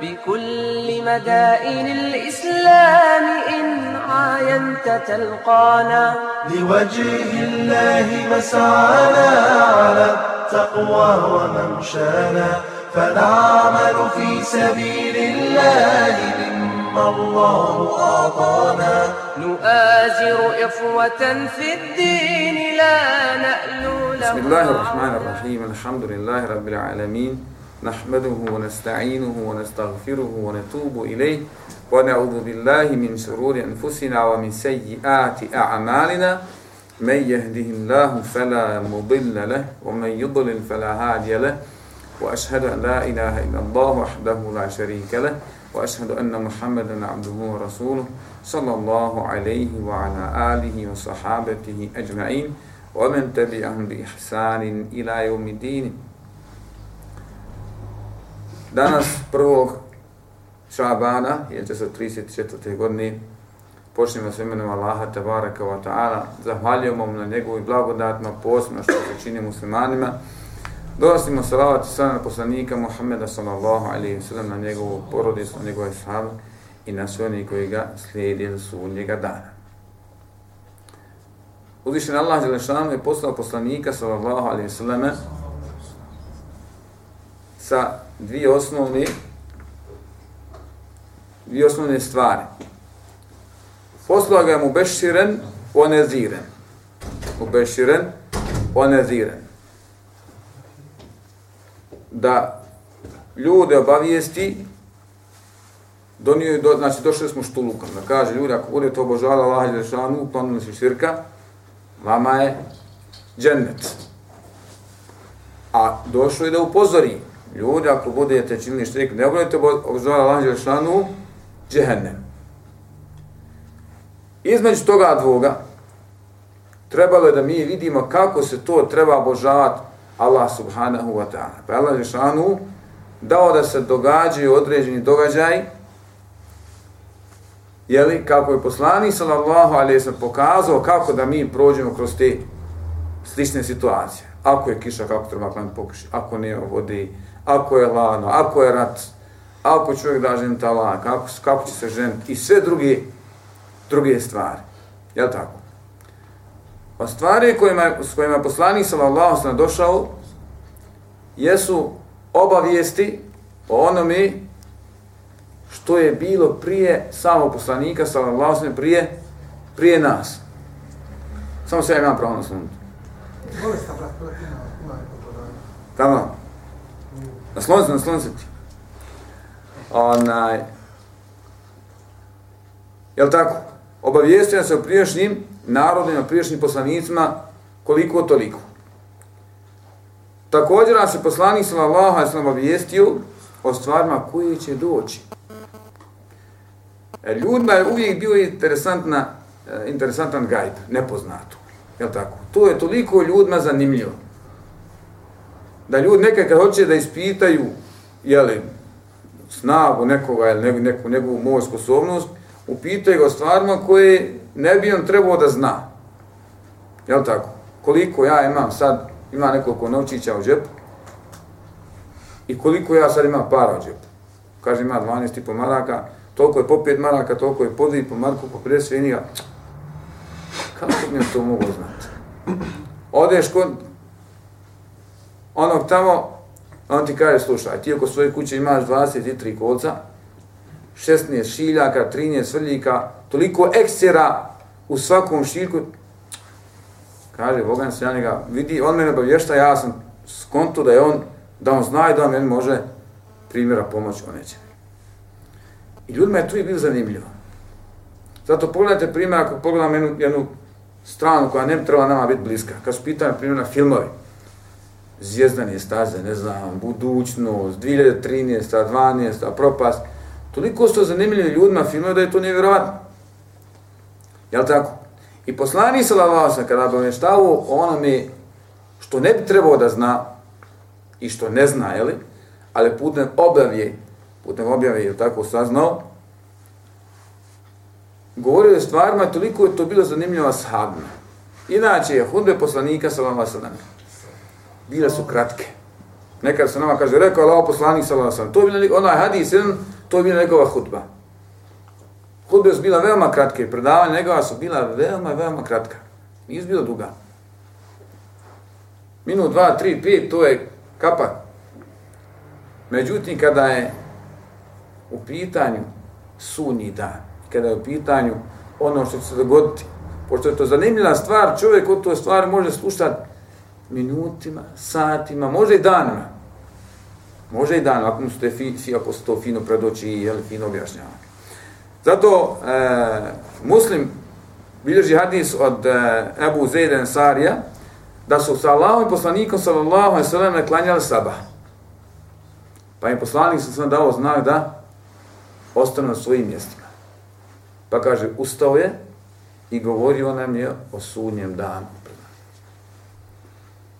بكل مدائن الإسلام إن عاينت تلقانا. لوجه الله مسعانا على التقوى وممشانا. فنعمل في سبيل الله مما الله أعطانا. نؤازر إخوة في الدين لا نألو بسم الله الرحمن الرحيم. الحمد لله رب العالمين. نحمده ونستعينه ونستغفره ونتوب إليه ونعوذ بالله من شرور أنفسنا ومن سيئات أعمالنا. من يهده الله فلا مضل له ومن يضلل فلا هادي له. وأشهد أن لا إله إلا الله وحده لا شريك له. وأشهد أن محمدا عبده ورسوله صلى الله عليه وعلى آله وصحابته أجمعين. ومن تبعهم بإحسان إلى يوم الدين. Danas prvog Šabana, 1934. godine, počnemo s imenom Allaha tabaraka wa ta'ala, zahvaljujemo mu na njegovim blagodatima, posebno što se čini muslimanima, donosimo salavat i na poslanika Muhammeda sallallahu alaihi wa sallam, na njegovu porodicu, na njegove sahabe i na sve oni koji ga slijedi su njega dana. Uzvišen Allah Đelešanu je poslao poslanika sallallahu alaihi wa sallam sa dvije osnovne dvije osnovne stvari. Poslao ga je mu beširen, oneziren. Mu beširen, oneziren. Da ljude obavijesti donio do, znači došli smo štulukom, da kaže ljudi, ako budete obožavali Allah i Žešanu, planuli su širka, vama je džennet. A došlo je da upozori, ljudi, ako budete činili štrik, ne budete obožavali Allah Đelšanu, džehennem. Između toga dvoga, trebalo je da mi vidimo kako se to treba obožavati Allah subhanahu wa ta'ala. Pa Allah Đelšanu dao da se događaju određeni događaj, jeli, kako je poslani sallallahu alaihi sallam pokazao kako da mi prođemo kroz te slične situacije. Ako je kiša, kako treba klaniti pokuši, ako nema vode, ako je lano, ako je rat, ako čovjek da žen talak, kako, kako će se ženiti i sve druge, druge stvari. Jel tako? Pa stvari kojima, s kojima je poslanik sallallahu sallam došao jesu obavijesti o onome što je bilo prije samog poslanika sallallahu sallam prije, prije nas. Samo se ja imam pravo na slunutu. Tamo. Nasloniti se, nasloniti se ti. Onaj. Jel tako? Obavijestio se o priješnjim narodima, priješnjim poslanicima, koliko toliko. Također nas je poslanik sallallahu alejhi ve sellem obavijestio o stvarima koje će doći. E, ljudima je uvijek bio interesantna, e, interesantan gajb, nepoznato. Jel tako? To je toliko ljudima zanimljivo da ljudi nekad kad hoće da ispitaju jeli, snagu nekoga ili neku, neku njegovu moju sposobnost, upitaju ga o stvarima koje ne bi on trebao da zna. Jel tako? Koliko ja imam sad, ima nekoliko novčića u džepu i koliko ja sad imam para u džepu. Kaže ima 12,5 maraka, toliko je po 5 maraka, toliko je po 2,5 marku, po 50 svinija. Kako mi to mogu znati? Odeš kod onog tamo, on ti kaže, slušaj, ti oko svoje kuće imaš 23 kolca, 16 šiljaka, 13 svrljika, toliko eksera u svakom šiljku, kaže, Bogan se ja njega vidi, on mene obavješta, ja sam skonto da je on, da on zna i da on meni može primjera pomoć o neće. I ljudima je tu i bilo zanimljivo. Zato pogledajte primjer, ako pogledam jednu, jednu stranu koja ne treba nama biti bliska, kad su pitanje primjer na filmovi, zvijezdane staze, ne znam, budućnost, 2013. 12. propast. Toliko su to zanimljivi ljudima filmove da je to nevjerovatno. Jel tako? I poslani se lavao kada bi omeštavao o onome što ne bi trebao da zna i što ne zna, jeli? ali putem objavje, putem objave jel tako saznao, govorio je stvarima, toliko je to bilo zanimljivo sahabima. Inače, hudbe poslanika sa vama bile su kratke. Nekad se nama kaže, rekao Allah poslanik sallallahu alejhi. To je bilo onaj hadis, jedan, to je bila njegova hutba. Hutbe su bila veoma kratke, predavanja njegova su bila veoma, veoma kratka. Nije bila duga. Minut, dva, tri, pet, to je kapa. Međutim, kada je u pitanju sunji dan, kada je u pitanju ono što će se dogoditi, pošto je to zanimljiva stvar, čovjek od toj stvari može slušati minutima, satima, može i danima. Može i danima, ako mu ste fi, fi, ako se to fino predoći i jel, fino objašnjava. Zato e, muslim bilježi hadis od e, Ebu Zejden Sarija, da su sa Allahom i poslanikom sallallahu alaihi sallam naklanjali sabah. Pa im poslanik sam sam dao znak da ostane na svojim mjestima. Pa kaže, ustao je i govorio nam je o sudnjem danu.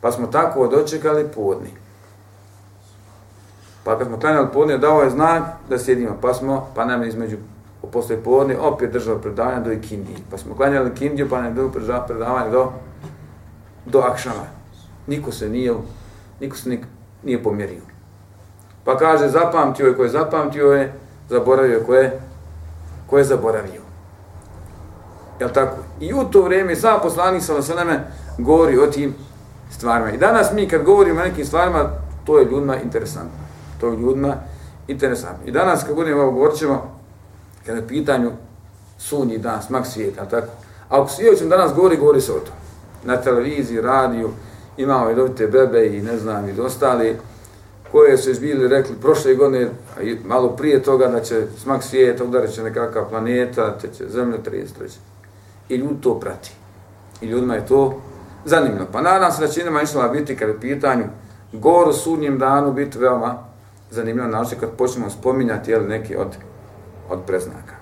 Pa smo tako dočekali podni. Pa kad smo klanjali podni, dao je znak da sjedimo. Pa smo, pa nam je između posle podni opet držao predavanje do ikindije. Pa smo klanjali ikindiju, pa nam je bilo predavanje do, do akšama. Niko se nije, niko se nik, nije pomjerio. Pa kaže, zapamtio je ko je zapamtio je, zaboravio je ko je, ko je zaboravio. Jel tako? I u to vrijeme, sam poslanik sa nama govori o tim stvarima. I danas mi kad govorimo o nekim stvarima, to je ljudima interesantno. To je ljudima interesantno. I danas kad budemo ovo, govorit ćemo, kada je pitanju sunji dan, smak svijeta, tako? A ako svijet danas govori, govori se o to. Na televiziji, radiju, imamo i dovite bebe i ne znam, i ostali koje su izbili rekli prošle godine, a i malo prije toga da će smak svijeta udarit će nekakva planeta, te će zemlja 33. I ljudi to prati. I ljudima je to zanimljivo. Pa nadam se da će nema išla biti kada je pitanju govor o sudnjem danu biti veoma zanimljivo naoče kad počnemo spominjati jel, neki od, od preznaka.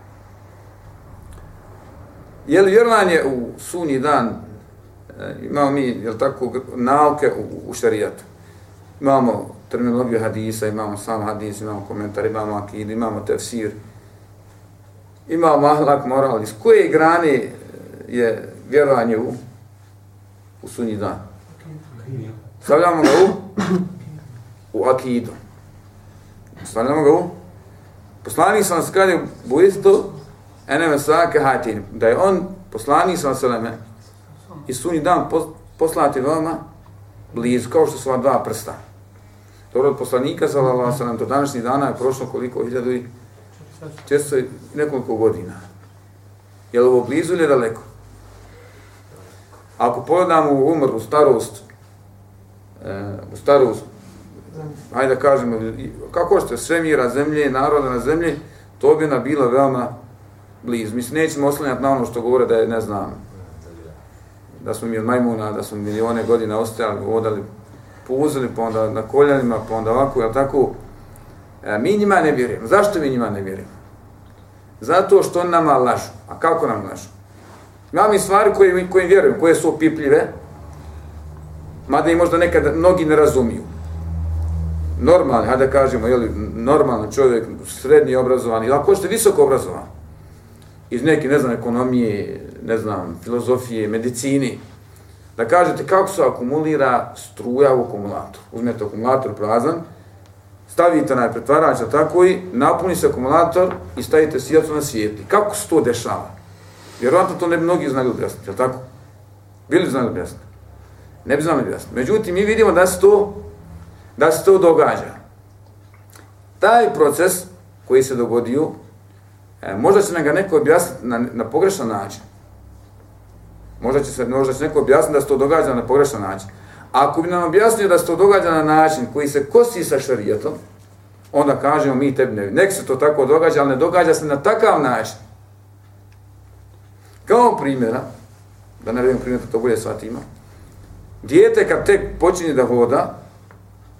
Je li vjerovanje u sunji dan, e, imamo mi, jel tako, nauke u, u šarijatu. Imamo terminologiju hadisa, imamo sam hadis, imamo komentar, imamo akid, imamo tefsir, imamo ahlak, moral. Iz koje grane e, je vjerovanje u, u sunji dan? Stavljamo ga u, u akidu. Stavljamo ga u Poslanik sam se kaže u isto eneme svake hatin, da je on poslanik sam se leme i sunji dan poslati vama blizu, kao što su ova dva prsta. Dobro, od poslanika sa Allah sa nam do današnjih dana je prošlo koliko, hiljadu i često nekoliko godina. Je li ovo blizu ili daleko? Ako pogledamo u umr, u starost, e, u starost, hajde da kažemo, kako ste svemira, zemlje, naroda na zemlji, to bi ona bila veoma blizu. Mislim, nećemo oslanjati na ono što govore da je, ne znam, da smo mi od majmuna, da smo milione godina ostajali, odali, pouzeli, pa onda na koljanima, pa onda ovako, jel tako? E, mi njima ne vjerujemo. Zašto mi njima ne vjerujemo? Zato što on nama lažu. A kako nam lažu? Glavni stvari koje, kojim vjerujem, koje su opipljive, mada i možda nekad mnogi ne razumiju. Normalni, hajde da kažemo, jeli, normalan čovjek, srednji obrazovan, ili ako ste visoko obrazovan, iz neke, ne znam, ekonomije, ne znam, filozofije, medicini, da kažete kako se akumulira struja u akumulatoru. Uzmete akumulator prazan, stavite na pretvarač, tako i napuni se akumulator i stavite svijetlo na svijetli. Kako se to dešava? Vjerojatno to ne bi mnogi znali objasniti, je tako? Bili znali objasniti? Ne bi znali objasniti. Međutim, mi vidimo da se to, da se to događa. Taj proces koji se dogodio, e, možda će nam ga neko objasniti na, na pogrešan način. Možda će, se, možda će neko objasniti da se to događa na pogrešan način. Ako bi nam objasnio da se to događa na način koji se kosi sa šarijetom, onda kažemo mi tebi ne Nek se to tako događa, ali ne događa se na takav način. Kao primjera, da ne vidim primjer, to bolje shvatimo, dijete kad tek počinje da hoda,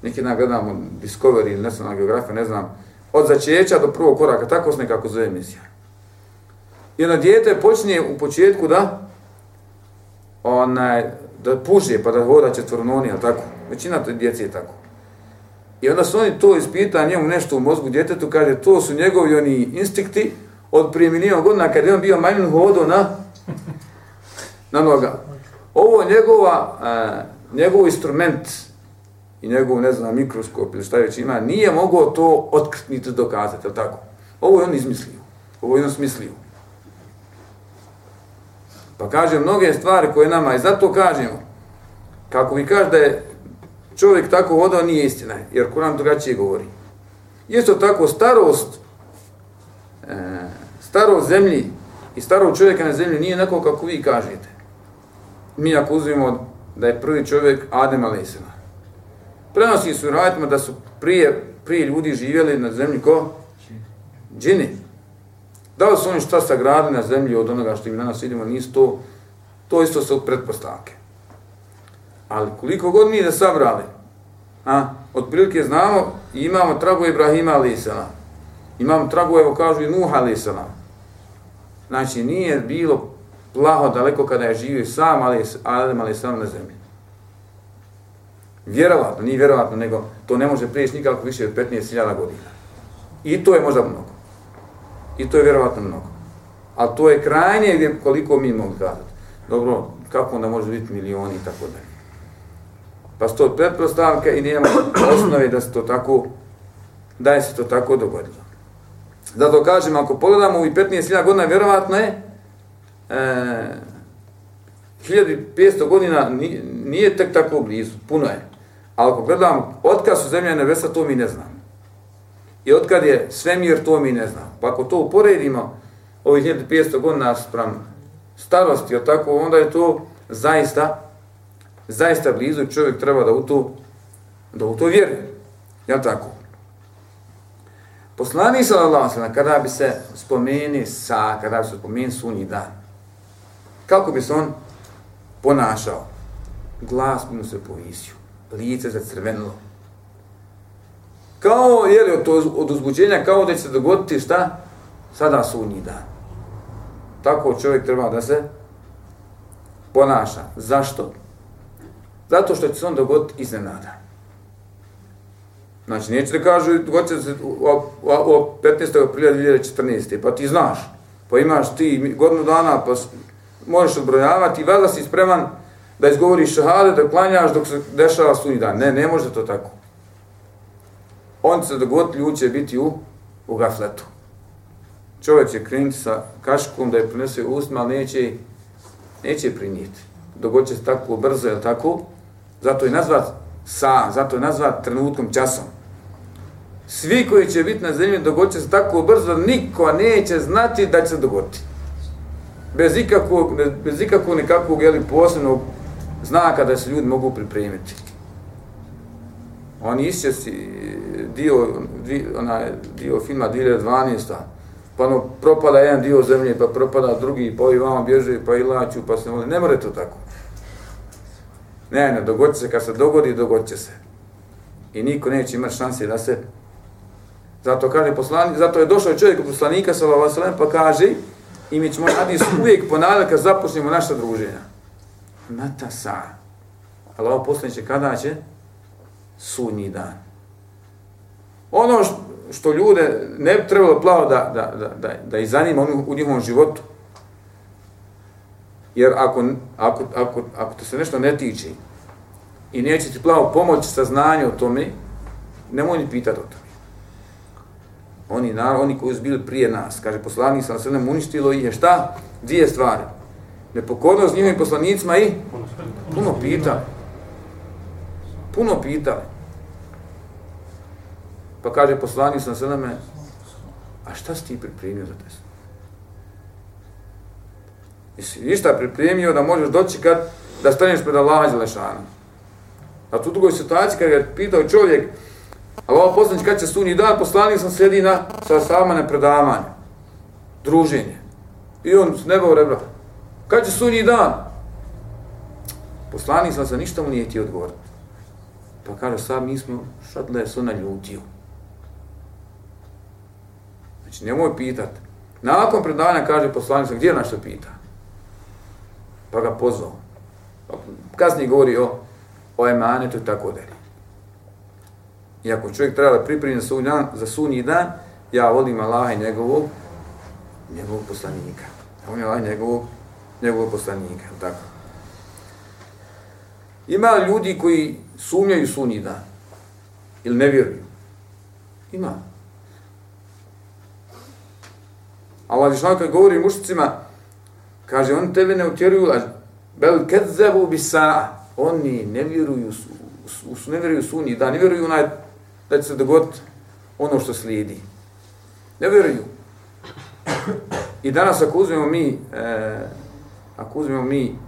neki dan gledamo Discovery ili National Geographic, ne znam, od začeća do prvog koraka, tako se nekako zove emisija. I ono dijete počinje u početku da onaj, da puže pa da hoda četvrnoni, ali tako? Većina to djece je tako. I onda su oni to ispita njemu nešto u mozgu djetetu, kaže, to su njegovi oni instinkti od prije milijon godina kad je on bio manjun hodo na, na noga. Ovo je njegova, e, njegov instrument i njegov, ne znam, mikroskop ili šta već ima, nije mogao to otkriti niti dokazati, je tako? Ovo je on izmislio. Ovo je on smislio. Pa kaže mnoge stvari koje nama, i zato kažemo, kako mi kaže da je čovjek tako hodao, nije istina, jer Kur'an drugačije govori. Isto tako, starost, e, starost zemlji i starog čovjeka na zemlji nije neko kako vi kažete. Mi ako uzmimo da je prvi čovjek Adem Alesena. Prenosi su radimo da su prije, prije ljudi živjeli na zemlji ko? Džini. Da li su oni šta sagradili na zemlji od onoga što im danas vidimo, nisu to, to isto su pretpostavke. Ali koliko god mi da sabrali, a, otprilike znamo imamo tragu Ibrahima alisana. Imamo tragu, evo kažu, i Nuha alisana. Znači, nije bilo plaho daleko kada je živio sam ali Adem sam na zemlji. Vjerovatno, nije vjerovatno, nego to ne može prijeći nikako više od 15.000 godina. I to je možda mnogo. I to je vjerovatno mnogo. Ali to je krajnje gdje koliko mi mogu kazati. Dobro, kako onda može biti milioni i tako dalje. Pa sto to pretpostavke i nema osnove da se to tako, da je se to tako dogodilo. Zato kažem, ako pogledamo u 15.000 godina, vjerovatno je e, 1500 godina nije, tek tako blizu, puno je. Ali ako gledam, otkad su zemlja i nebesa, to mi ne znam. I otkad je svemir, to mi ne znam. Pa ako to uporedimo, ovih 1500 godina sprem starosti, tako, onda je to zaista zaista blizu i čovjek treba da u to, da u to vjeruje. Ja tako? Poslani sallallahu alejhi kada bi se spomeni sa, kada bi se spomeni sunji dan, kako bi se on ponašao? Glas bi mu se povisio, lice zacrvenilo. Kao, je li, od, od uzbuđenja, kao da će se dogoditi šta? Sada sunji dan. Tako čovjek treba da se ponaša. Zašto? Zato što će se on dogoditi iznenada. Znači, neće da kažu, dogodit će se o 15. aprila 2014. Pa ti znaš, pa imaš ti godinu dana, pa možeš odbrojavati i vada si spreman da izgovoriš šahade, da klanjaš dok se dešava sunji dan. Ne, ne može to tako. On će se dogoditi, ljudi biti u, u gafletu. Čovjek će krenuti sa kaškom da je prinese usma, ali neće, neće prinijeti. Dogodit će se tako brzo, je tako? Zato je nazvat sa, zato je nazvat trenutkom časom. Svi koji će biti na zemlji dogodit će se tako brzo, niko neće znati da će se dogoditi. Bez ikakvog, bez ikakvog nekakvog jeli, posebnog znaka da se ljudi mogu pripremiti. On išće si dio, onaj dio filma 2012. Pa ono, propada jedan dio zemlje, pa propada drugi, pa ovi vama bježe, pa i laću, pa se voli. Ne more to tako. Ne, ne, dogodit se, kad se dogodi, dogodit će se. I niko neće imati šanse da se... Zato kaže poslanik, zato je došao čovjek od poslanika, sallallahu alejhi pa kaže, i mi ćemo hadis uvijek ponavljati kad započnemo naša druženja. Mata sa. Allah ovo kada će? Sudnji dan. Ono što ljude ne bi trebalo plavo da, da, da, da, da ih zanima u njihovom životu, Jer ako, ako, ako, ako te se nešto ne tiče i neće ti plavo pomoći sa znanjem o tome, nemoj ni pitati o tome. Oni, naravno, oni koji su bili prije nas, kaže poslanik sa nam uništilo ih je šta? Dvije stvari. Nepokornost njihovim poslanicima i puno pita. Puno pita. Pa kaže poslanik sa nam a šta si ti pripremio za te Jesi ništa pripremio da možeš doći kad da staneš pred Allaha Đelešana. A tu drugoj situaciji kad je pitao čovjek, Allah poslanić kad će sunji dan, poslanik sam sjedi na sa sama na predavanje, druženje. I on s neba u rebra, kad će sunji dan? Poslanik sam se ništa mu nije ti odgovoriti. Pa kaže, sad mi smo šadle su na ljutiju. Znači, nemoj pitat. Nakon predavanja kaže poslanik sam, gdje je našto pita? pa ga pozvao. Pa kasnije govori o, o emanetu i tako dalje. I ako čovjek treba da pripremi za, dan, za sunji dan, ja volim Allaha i njegovog, njegovog poslanika. On je Allah njegovog, njegovog poslanika. Tako. Ima ljudi koji sumnjaju sunji dan. Ili ne vjeruju? Ima. Allah Žešan kad govori mušicima, kaže, oni tebe ne utjeruju, a bel kedzebu bi sa, oni ne vjeruju, su, su, ne vjeruju sunji, dan, ne vjeruju onaj, da će se dogoditi ono što slijedi. Ne vjeruju. I danas ako uzmemo mi, e, ako uzmemo mi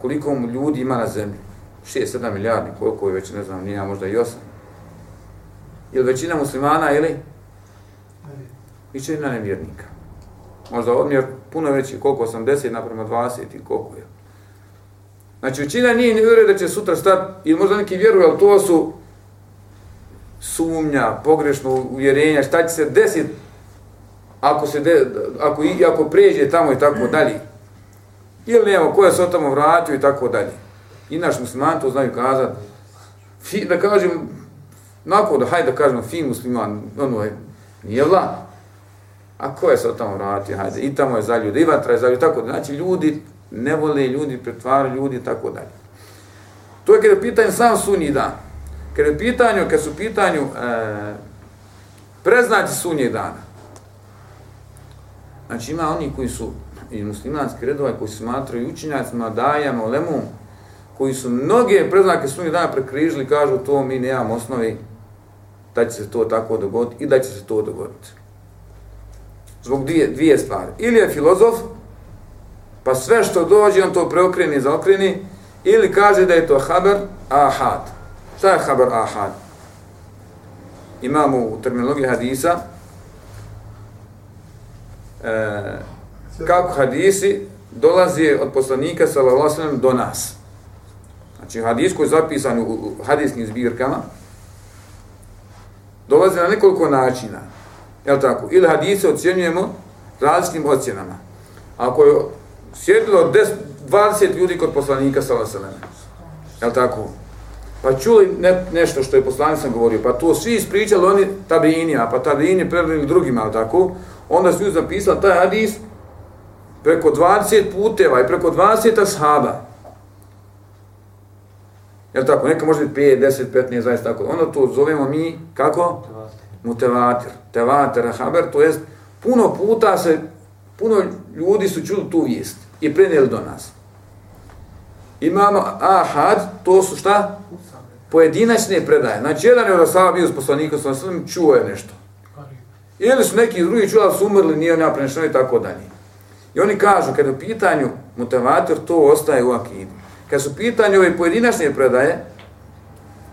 koliko ljudi ima na zemlji, 6-7 milijardi, koliko je već, ne znam, nije možda i 8. Je većina muslimana ili? većina nevjernika. Možda odmjer puno veći, koliko 80 naprema 20 i koliko je. Znači, većina nije ne vjeruje da će sutra stati, ili možda neki vjeruju, ali to su sumnja, pogrešno uvjerenja, šta će se desiti ako se de, ako, ako pređe tamo i tako dalje. Ili nema koja se od tamo vratio i tako dalje. I naš musliman to znaju kazati. Fi, da kažem, nakon da hajde da kažemo fi musliman, ono je, nije vla. A ko je se od tamo vratio, hajde, i tamo je za ljudi, i vatra je za ljudi, tako dalje. Znači, ljudi ne vole, ljudi pretvaraju ljudi i tako dalje. To je kada je pitanje sam sunji dan. Kad, je pitanju, kad su pitanju e, preznaci sunje dana. Znači, ima oni koji su i muslimanski redova koji se smatraju učinjacima, dajama, lemom, koji su mnoge preznake sunje dana prekrižili, kažu to mi nemamo osnovi da će se to tako dogoditi i da će se to dogoditi. Zbog dvije, dvije stvari. Ili je filozof, pa sve što dođe on to preokreni i zaokreni, ili kaže da je to haber ahad. Šta je haber ahad? Imamo u terminologiji hadisa, e, kako hadisi dolazi od poslanika sallallahu do nas. Znači hadis koji je zapisan u hadiskim zbirkama dolazi na nekoliko načina. Jel tako? Ili hadise ocjenjujemo različitim ocjenama. Ako je sjedilo 10, 20 ljudi kod poslanika sallallahu Jel tako? Pa čuli ne, nešto što je poslanik sam govorio, pa to svi ispričali oni tabiinima, pa tabiini predali drugima, tako? Onda su zapisali taj hadis preko 20 puteva i preko 20 ashaba. Jel tako? Neka može biti 5, 10, 15, 20, tako. Onda to zovemo mi, kako? Mutevatir. Tevatir, haber, to jest puno puta se, puno ljudi su čuli tu vijest i prenijeli do nas. Imamo ahad, to su šta? Pojedinačne predaje. Znači, jedan je od Asaba bio s poslanikom, sam čuo je nešto. Ili su neki drugi čuli, ali su umrli, nije ona prenešeno i tako dalje. I oni kažu, kada u pitanju motivator, to ostaje u akidu. Kad su pitanju ove pojedinačne predaje,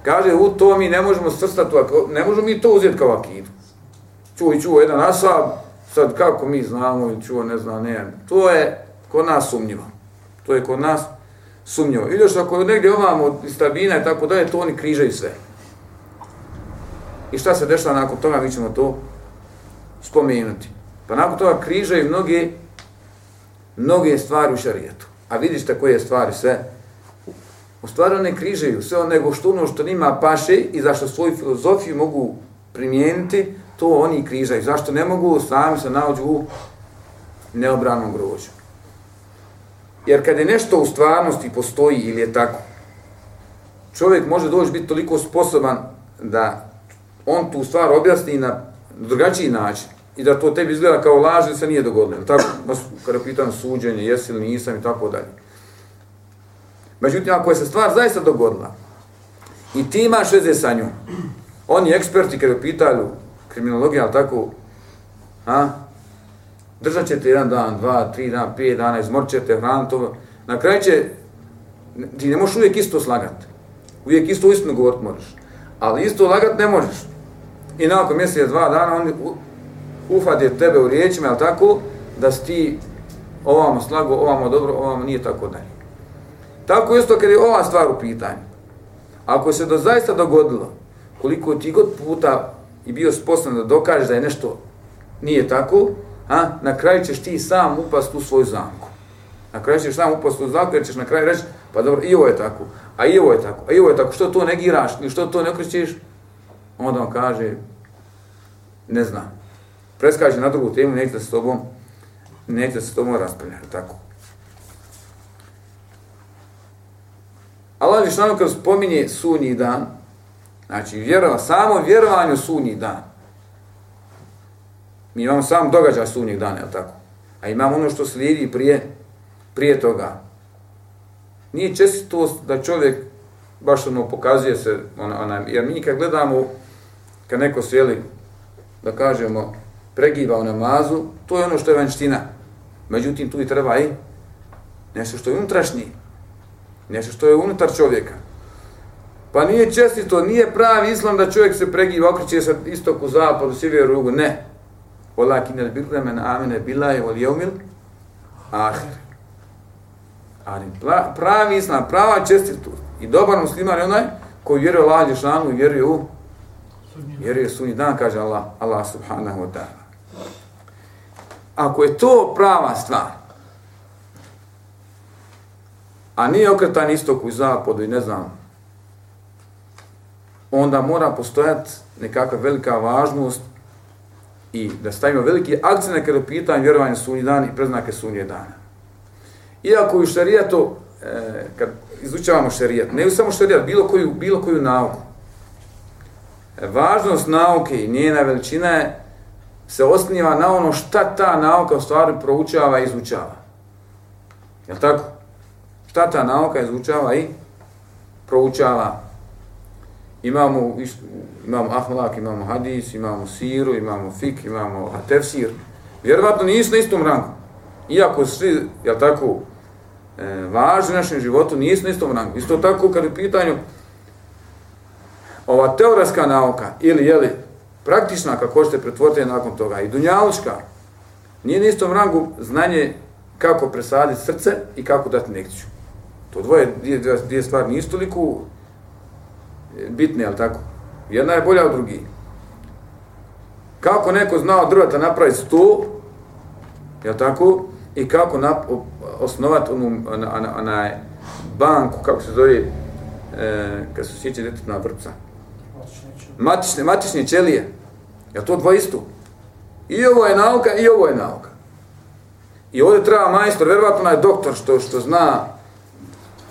kaže, u to mi ne možemo srstati, ne možemo mi to uzeti kao akidu. Čuo i čuo jedan asab, sad kako mi znamo i čuo, ne znam, ne, to je kod nas sumnjivo. To je kod nas sumnjivo. Ili još ako negdje ovamo iz tabina i tako dalje, to oni križaju sve. I šta se dešava nakon toga, mi ćemo to spomenuti. Pa nakon toga križaju mnoge mnoge stvari u šarijetu. A vidiš tako je stvari sve. U stvari one križaju sve nego što ono što nima paše i zašto svoju filozofiju mogu primijeniti, to oni križaju. Zašto ne mogu sami se naođu u neobranom grožu. Jer kad je nešto u stvarnosti postoji ili je tako, čovjek može doći biti toliko sposoban da on tu stvar objasni na drugačiji način i da to tebi izgleda kao laž ili se nije dogodilo. Tako, kada pitan suđenje, jesi li nisam i tako dalje. Međutim, ako je se stvar zaista dogodila i ti imaš veze sa njom, oni eksperti kada pitaju kriminologiju, ali tako, a, držat ćete jedan dan, dva, tri dana, pet dana, izmorit ćete, hraniti to, na kraju će, ti ne možeš uvijek isto slagati. Uvijek isto istinu govoriti možeš. Ali isto lagat ne možeš. I nakon mjesec, dva dana, oni ufade tebe u riječima, jel tako, da si ti ovamo slago, ovamo dobro, ovamo nije tako dalje. Tako isto kad je ova stvar u pitanju. Ako se do zaista dogodilo, koliko ti god puta i bio sposoban da dokažeš da je nešto nije tako, a, na kraju ćeš ti sam upast u svoju zamku. Na kraju ćeš sam upast u zamku jer ćeš na kraju reći, pa dobro, i ovo je tako, a i ovo je tako, a i ovo je tako, što to negiraš, što to ne okrećeš, onda on kaže, ne znam preskaže na drugu temu, neće s tobom, neće s tobom raspravljati, tako. Allah je kad spominje sunji dan, Znači, vjerova, samo vjerovanje u dan. Mi imamo sam događaj sudnjeg dana, je tako? A imamo ono što slijedi prije, prije toga. Nije čestitost da čovjek baš ono pokazuje se, ona, ona, jer mi kad gledamo, kad neko sjeli, da kažemo, pregiba u namazu, to je ono što je vanština. Međutim, tu i treba i nešto što je unutrašnji, nešto što je unutar čovjeka. Pa nije čestito, nije pravi islam da čovjek se pregiva, okreće sa istoku, zapadu, sjeveru, rugu, ne. Walakin al birra men amene billahi wal yawmil ahir. Ali pravi islam, prava čestitost i dobar musliman je onaj koji vjeruje Allah Đešanu i vjeruje u vjeruje sunji dan, kaže Allah, Allah subhanahu wa ta'ala. Ako je to prava stvar, a nije okretan istoku i zapadu i ne znam, onda mora postojati nekakva velika važnost i da stavimo veliki akcent kada pitanje vjerovanja sunji dan i preznake sunje dana. Iako u šarijatu, e, kad izučavamo šarijat, ne samo šarijat, bilo koju, bilo koju nauku, e, važnost nauke i njena veličina je se osniva na ono šta ta nauka u stvari proučava i izučava. Je tako? Šta ta nauka izučava i proučava? Imamo, imamo ahlak, imamo hadis, imamo siru, imamo fik, imamo tefsir. Vjerovatno nisu na istom rangu. Iako svi, jel tako, e, važni u našem životu, nisu na istom rangu. Isto tako kad je pitanju ova teoretska nauka ili, jeli, praktična, kako ćete pretvoriti nakon toga, i dunjaluška, nije na istom rangu znanje kako presaditi srce i kako dati nekciju. To dvoje, dvije, dvije stvari nisu toliko bitne, ali tako? Jedna je bolja od drugi. Kako neko zna od drveta napraviti sto, je tako? I kako nap, osnovati onu, ona, ona, banku, kako se zove, e, kad se sjeća djetetna vrpca. Matične, matične ćelije. Je to dva isto? I ovo je nauka, i ovo je nauka. I ovdje treba majstor, verovatno onaj doktor što što zna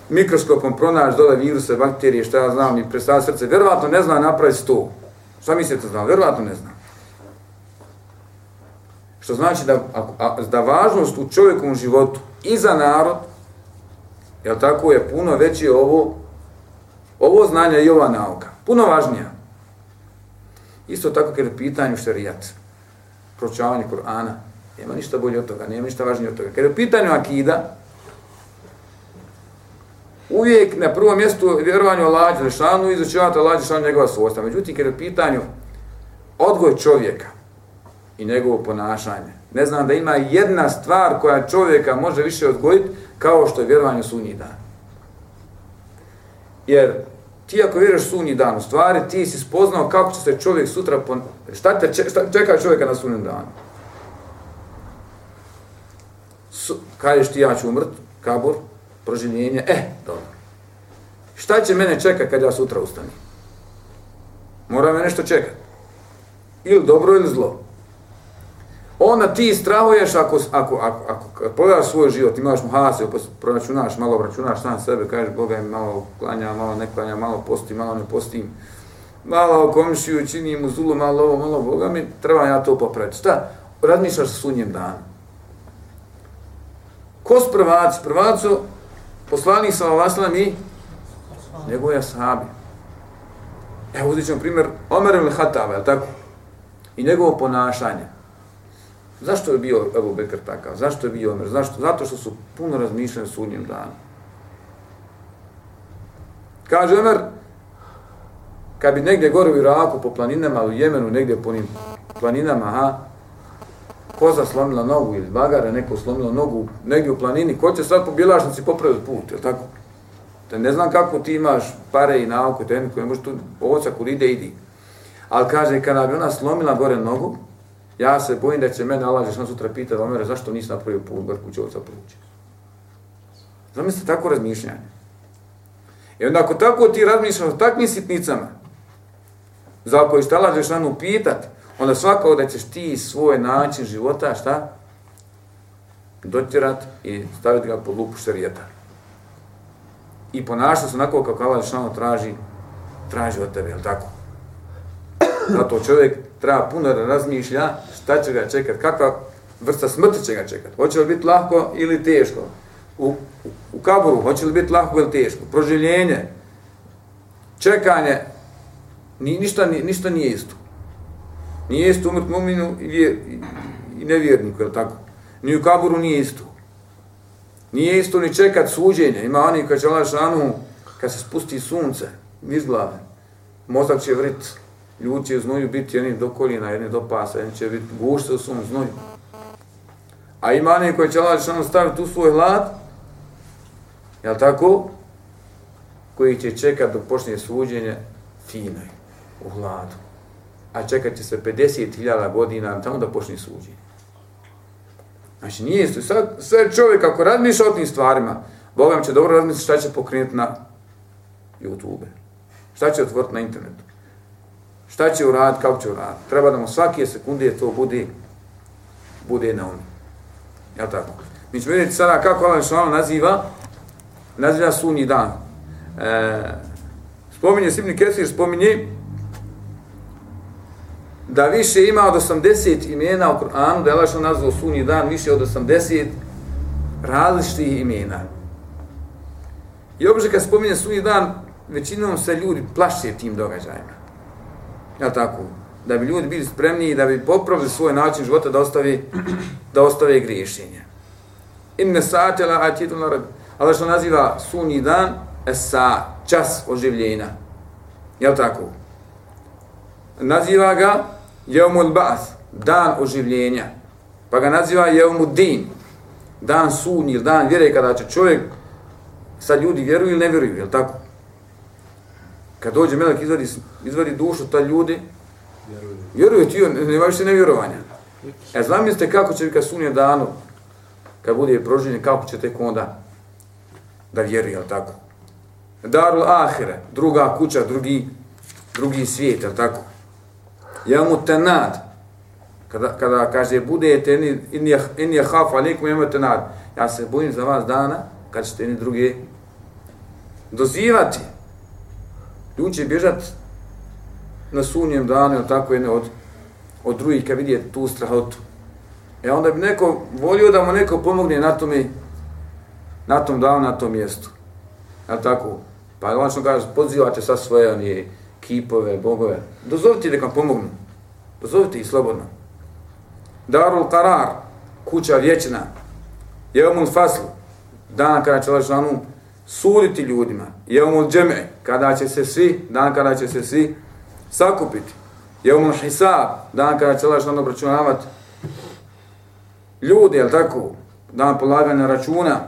mikroskopom pronaći dole viruse, bakterije, šta ja znam, i predstavlja srce, verovatno ne zna napraviti sto. Šta mislite znam? Verovatno ne zna. Što znači da, a, da važnost u čovjekovom životu i za narod, jel tako je puno veće ovo, ovo znanje i ova nauka. Puno važnija. Isto tako kada je pitanje šerijat, pročavanje Kur'ana, nema ništa bolje od toga, nema ništa važnije od toga. Kada je pitanje akida, uvijek na prvom mjestu vjerovanje Allah Đelešanu i izučivati Allah Đelešanu njegova svojstva. Međutim, kada je pitanju odgoj čovjeka i njegovo ponašanje, ne znam da ima jedna stvar koja čovjeka može više odgojiti kao što je vjerovanje u sunji dan. Jer ti ako vjeruješ sunji dan, u stvari ti si spoznao kako će se čovjek sutra, pon... šta te šta čeka čovjeka na sunjem danu? Su, kažeš ti ja ću umrt, kabur, proživljenje, e, dobro. Šta će mene čekat kad ja sutra ustanem? Mora me nešto čekat. Ili dobro ili zlo. Onda ti strahuješ ako, ako, ako, ako pogledaš svoj život, imaš mu hase, proračunaš, malo računaš sam sebe, kažeš Boga mi malo klanja, malo ne klanja, malo posti, malo ne postim, malo komšiju, čini mu zulu, malo ovo, malo Boga mi, treba ja to popraviti. Šta? Razmišljaš sa sunjem dan. Ko su prvaci? Prvacu, poslanik sa Allahom i njegove ashabi. Evo uzit ćemo primjer Omer ibn Hatava, je tako? I njegovo ponašanje. Zašto je bio Ebu Bekr takav? Zašto je bio Omer? Zašto? Zato što su puno razmišljeni sudnjem danu. Kaže Omer, kad bi negdje gore u Iraku po planinama, u Jemenu, negdje po njim planinama, ha, koza slomila nogu ili bagara neko slomilo nogu negdje u planini, ko će sad po bilašnici popraviti put, jel tako? Te ne znam kako ti imaš pare i nauku, te ne možeš tu ovoca kud ide, idi. Ali kaže, kada bi ona slomila gore nogu, ja se bojim da će mene Allah Žešan sutra pitati, Omere, zašto nisi napravio put gore kuće ovoca pruće? Zamislite tako razmišljanje. I onda ako tako ti razmišljaš o takvim sitnicama, za koje će Allah Žešan pitati, onda svakako da ćeš ti svoj način života, šta? Dotjerat i staviti ga pod lupu šarijeta. I ponašati se onako kako Allah Žešanu traži traži od tebe, jel tako? Zato čovjek treba puno da razmišlja šta će ga čekat, kakva vrsta smrti će ga čekat. Hoće li biti lahko ili teško? U, u kaburu, hoće li biti lahko ili teško? Proživljenje, čekanje, ni, ništa, ni, ništa nije isto. Nije isto umrt muminu i, vjer, i, nevjerniku, je tako? Ni u kaburu nije isto. Nije isto ni čekat suđenje. Ima oni kad će lašanu, kad se spusti sunce, iz glave, mozak će vrit, ljudi će znoju biti jedni do koljena, jedni do pasa, jedni će biti gušte u svom znoju. A ima oni koji će lašanu staviti u svoj hlad, jel tako? Koji će čekat dok počne suđenje, finoj, u hladu. A čekat će se 50.000 godina tamo da počne suđenje. Znači nije isto. Sad, sve čovjek ako razmišlja o tim stvarima, Bogam će dobro razmisliti šta će pokrenuti na YouTube. Šta će otvoriti na internetu. Šta će uraditi, kako će uraditi. Treba da mu svake sekunde to bude, bude na umu. Ja tako. Mi ćemo vidjeti sada kako ovaj Allah Šalama naziva, naziva sunji dan. E, spominje Sibni Kesir, spominje da više ima od 80 imena u Kur'anu, da je Allah nazvao sunji dan više od 80 različitih imena. I obično kad spominje sunji dan, većinom se ljudi plaše tim događajima. Ja tako? Da bi ljudi bili spremni i da bi popravili svoj način života da ostave, da ostave griješenje. Inne satela la rabi. Allah što naziva sunji dan, esa, čas oživljenja. Jel tako? Naziva ga Jeumul Ba'ath, dan oživljenja. Pa ga naziva Jeumul Din, dan sunji, dan vjere kada će čovjek, sad ljudi vjeruju ili ne vjeruju, je tako? Kad dođe melek izvadi, izvadi dušu, ta ljudi, vjeruju, vjeruju ti, ne vaš se nevjerovanja. E, zamislite kako će kad sunje danu, kad bude proživljen, kako će tek onda da vjeruje, je tako? Darul Ahire, druga kuća, drugi, drugi svijet, je tako? Jemu tenad. Kada, kada kaže, budete in je haf alikum jemu tenad. Ja se bojim za vas dana, kad ćete ni druge dozivati. Ljudi će bježat na sunjem danu, ili tako jedne od, od drugih, kad vidje tu strahotu. E onda bi neko volio da mu neko pomogne na tom, na tom danu, na tom mjestu. Ja tako? Pa on što kaže, pozivate sa svoje onije, kipove, bogove. Dozovite da vam pomognu. Dozovite ih slobodno. Darul Karar, kuća vječna. Jevmul Fasl, dan kada će Lašanu suditi ljudima. Jevmul Džeme, kada će se svi, dan kada će se svi sakupiti. Jevmul Hisab, dan kada će Lašanu obračunavati ljudi, jel tako? Dan polaganja računa.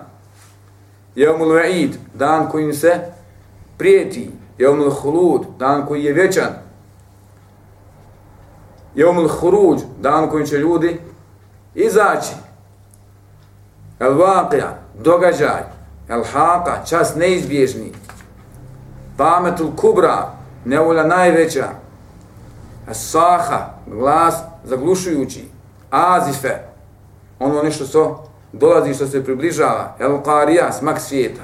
Jevmul Va'id, dan kojim se prijeti. Jeumul Hulud, dan koji je vječan. Jeumul Huruđ, dan kojim će ljudi izaći. El Vaqija, događaj. El Haqa, čas neizbježni. Pametul Kubra, nevolja najveća. Es Saha, glas zaglušujući. Azife, ono nešto što dolazi, što se približava. El Qarija, smak svijeta.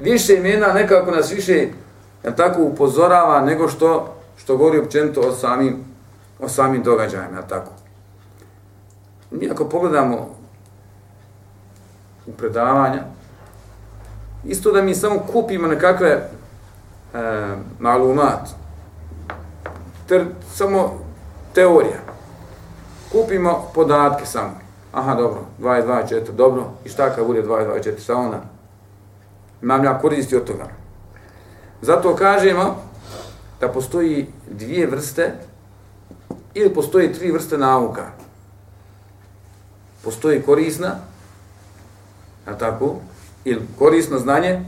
Više imena nekako nas više jel tako upozorava nego što što govori općenito o samim o samim događajima, jel tako. Mi ako pogledamo u predavanja, isto da mi samo kupimo nekakve e, malumat, ter, samo teorija. Kupimo podatke samo. Aha, dobro, 2 2 4, dobro. I šta kad bude 2 2 4, šta onda? Imam ja koristi od toga. Zato kažemo da postoji dvije vrste ili postoji tri vrste nauka. Postoji korisna, a tako, ili korisno znanje,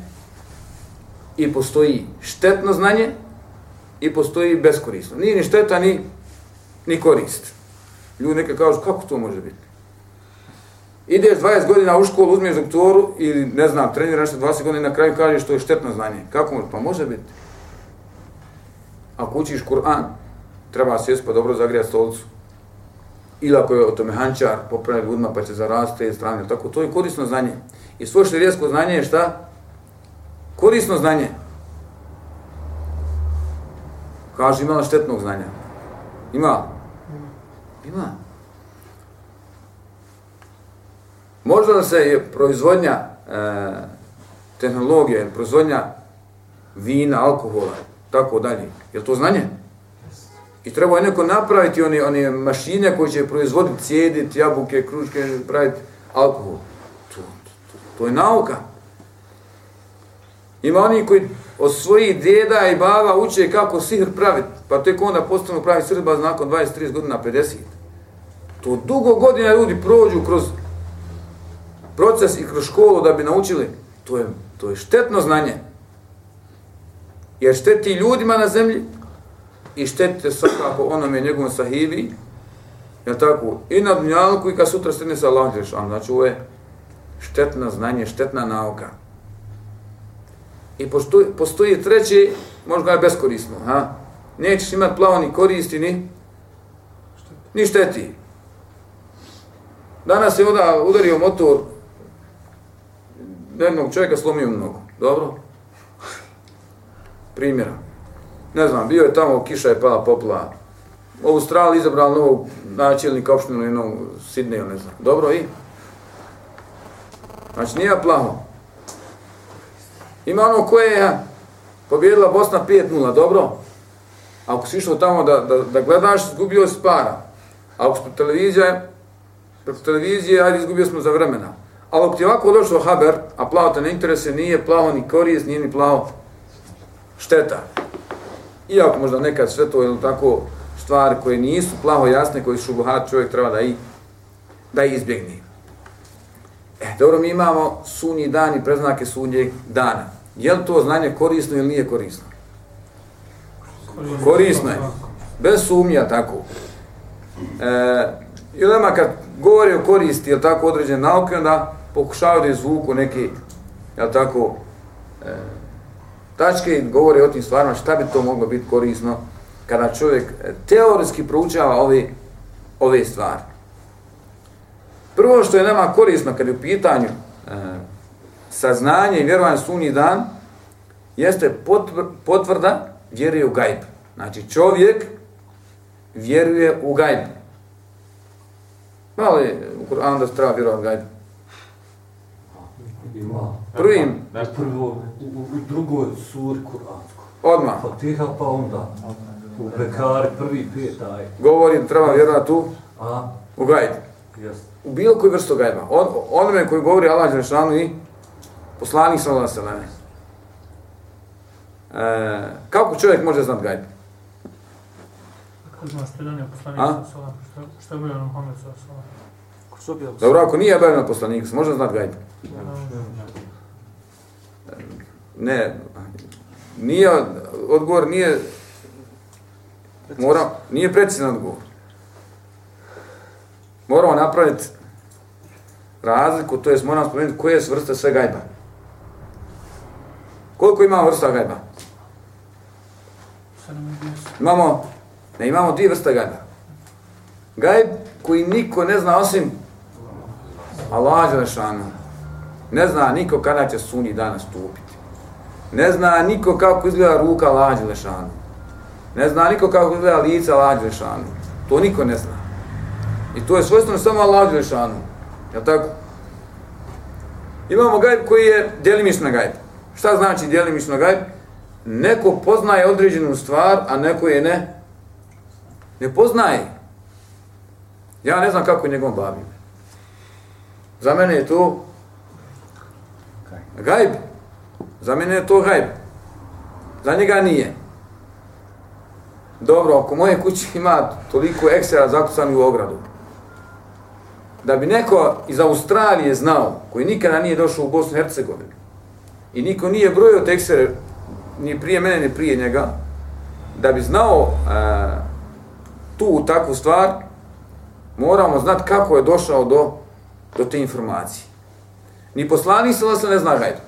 i postoji štetno znanje, i postoji beskorisno. Nije ni šteta, ni, ni korist. Ljudi neka kažu, kako to može biti? Ideš 20 godina u školu, uzmeš doktoru ili ne znam, treniraš se 20 godina na kraju kažeš što je štetno znanje. Kako može? Pa može biti. Ako učiš Kur'an, treba se pa dobro zagrijati stolicu. Ili ako je to mehančar, popravljati ljudima pa će zarasti te strane. Tako, to je korisno znanje. I svoje širijesko znanje je šta? Korisno znanje. Kaže, ima li štetnog znanja? Ima? Ima. Možda da se je proizvodnja e, tehnologije, proizvodnja vina, alkohola, tako dalje. Je to znanje? I treba je neko napraviti one, one mašine koje će proizvoditi, cijediti jabuke, kruške, praviti alkohol. To, to, to je nauka. Ima oni koji od svojih djeda i baba uče kako sihr praviti, pa tek onda postanu pravi srba nakon 20-30 godina, 50. To dugo godina ljudi prođu kroz proces i kroz školu da bi naučili. To je, to je štetno znanje. Jer šteti ljudima na zemlji i štetite svakako onome njegovom sahibi, jel tako, i na dunjalku i kad sutra stane sa Allahom Đelešanu. Znači ovo je štetno znanje, štetna nauka. I postoji, postoji treći, možda je beskorisno, ha? Nećeš imati plavo ni koristi, ni, ni šteti. Danas je onda udario motor jednog čovjeka slomio mnogo. Dobro? Primjera. Ne znam, bio je tamo, kiša je pala popla. U Australiji izabrao novog načelnika opštinu jednog Sidneja, ne znam. Dobro i? Znači nije plaho. Ima ono koje je pobjedila Bosna 5-0, dobro? Ako si išao tamo da, da, da gledaš, izgubio si para. Ako smo televizije, preko televizije, ajde izgubio smo za vremena. Ali ako ti ovako došlo haber, a plavo te ne interese, nije plavo ni korist, nije ni plavo šteta. Iako možda nekad sve to je tako stvari koje nisu plavo jasne, koji su buhat čovjek treba da i da izbjegne. E, dobro, mi imamo sunji dan i preznake sunjeg dana. Je li to znanje korisno ili nije korisno? Korisno je. Bez sumnja, tako. E, I onda kad govori o koristi, je tako, određene nauke, onda pokušavaju da izvuku neke, jel tako, e, tačke i govori o tim stvarima šta bi to moglo biti korisno kada čovjek e, teorijski proučava ove, ove stvari. Prvo što je nama korisno kad je u pitanju e, saznanje i vjerovanje sunji dan, jeste potvrda vjeruje u gajb. Znači čovjek vjeruje u gajb. Malo je u Kur'anu da se treba vjerovati u. Ima. Prvim. Prvo, u, u drugoj suri Kur'anskoj. Odmah. Fatiha pa onda. U Bekari prvi pet aj. Govori treba vjerovati u, A, u jes. U bilo koju vrstu gajba. On, onome koji govori Allah Đelešanu i poslanik sallallahu alejhi ve sellem. E, kako čovjek može znati gajb? Kako zna stredanje poslanika sa salam, što, što je bio na Muhammed sa salam. Dobro, ako nije objavljeno poslanik, se može znati gajb? Ne, nije, odgovor nije, mora, nije precizan odgovor. Moramo napraviti razliku, to jest moramo spomenuti koje su vrste sve gajba. Koliko ima vrsta gajba? Imamo, ne imamo dvije vrste gajba. Gajb koji niko ne zna osim Allah Đelešanu. Ne zna niko kada će sunji danas stupiti. Ne zna niko kako izgleda ruka Allah Đelešanu. Ne zna niko kako izgleda lica Allah Đelešanu. To niko ne zna. I to je svojstveno samo Allah Đelešanu. Je tako? Imamo gajb koji je djelimično gajb. Šta znači djelimično gajb? Neko poznaje određenu stvar, a neko je ne, ne poznaje. Ja ne znam kako je njegovom babim. Za mene je to gajb. Za mene je to gajb. Za njega nije. Dobro, ako moje kući ima toliko ekstra zakucani u ogradu, da bi neko iz Australije znao, koji nikada nije došao u Bosnu i Hercegovinu, i niko nije brojio te eksere, ni prije mene, ni prije njega, da bi znao a, tu takvu stvar, moramo znati kako je došao do, do te informacije. Ni poslanik se ne zna gajdu.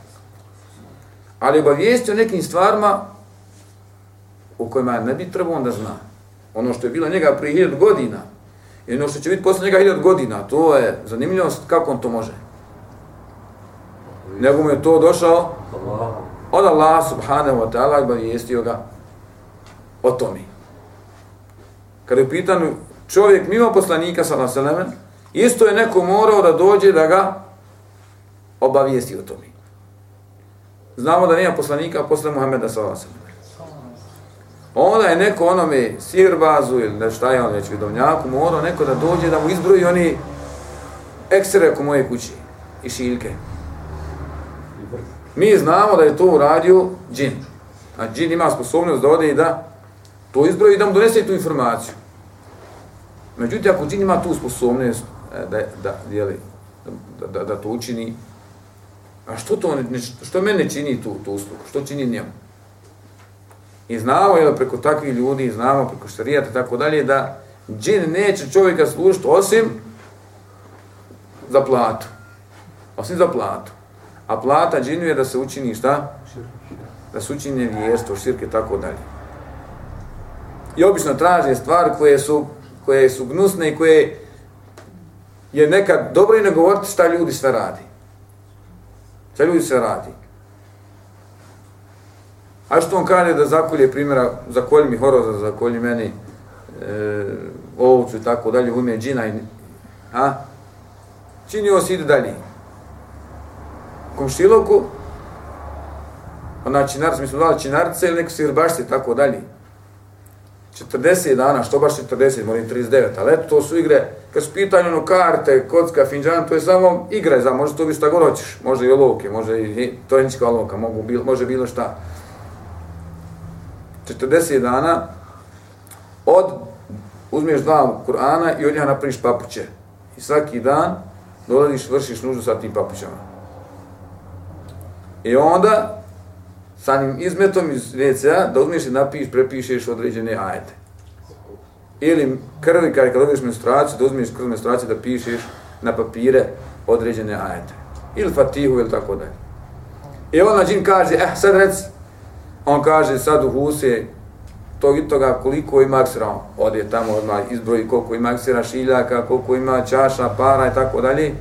Ali obavijesti o nekim stvarima u kojima ne bi trebao da zna. Ono što je bilo njega prije hiljad godina i ono što će biti posle njega hiljad godina, to je zanimljivost kako on to može. Nego mu je to došao Allah. od Allah subhanahu wa ta'ala i obavijestio ga o tome. kada je pitan pitanju čovjek mimo poslanika sallallahu alejhi ve sellem, isto je neko morao da dođe da ga obavijesti o tome. Znamo da nema poslanika posle Muhammeda sa naseleme. Onda je neko onome sirbazu ili ne šta je on već vidovnjaku morao neko da dođe da mu izbroji oni eksere oko moje kuće i šiljke. Mi znamo da je to uradio džin. A džin ima sposobnost da ode i da to izbroji i da mu donese tu informaciju. Međutim, ako džin ima tu sposobnost E, da, da, jeli, da, da, da to učini, a što to ne, što mene čini tu, tu uslugu? Što čini njemu? I znamo jel, preko takvih ljudi, znamo preko šarijata i tako dalje, da džin neće čovjeka služiti osim za platu. Osim za platu. A plata džinu je da se učini šta? Da se učini vjerstvo, širke i tako dalje. I obično traže stvari koje su, koje su gnusne i koje je nekad dobro i ne govoriti šta ljudi sve radi. Šta ljudi sve radi. A što on kaže da zakolje primjera, zakolji mi horoza, zakolji meni e, ovcu i tako dalje, u ime džina i... A? Čini ovo se ide dalje. Komštiloku, ona pa činarca, mi smo dali činarce ili neko sirbašci i tako dalje. 40 dana, što baš 40, molim 39, ali eto, to su igre, kad su pitanje ono karte, kocka, finđan, to je samo igre, za, može to biti šta god hoćeš, može i olovke, može i tojnička olovka, mogu, bil, može bilo šta. 40 dana od uzmeš dva Kur'ana i od njega napraviš papuće. I svaki dan dolaziš, vršiš nuždu sa tim papućama. I onda samim izmetom iz WC-a da uzmeš i napiš, prepišeš određene ajete. Ili krvi, kada kad dobiješ menstruaciju, da uzmeš krv menstruaciju da pišeš na papire određene ajete. Ili fatihu ili tako dalje. I onda džin kaže, eh, sad reci, on kaže sad u huse tog i toga koliko ima aksira, ode tamo odmah izbroji koliko ima aksira šiljaka, koliko ima čaša, para i tako dalje,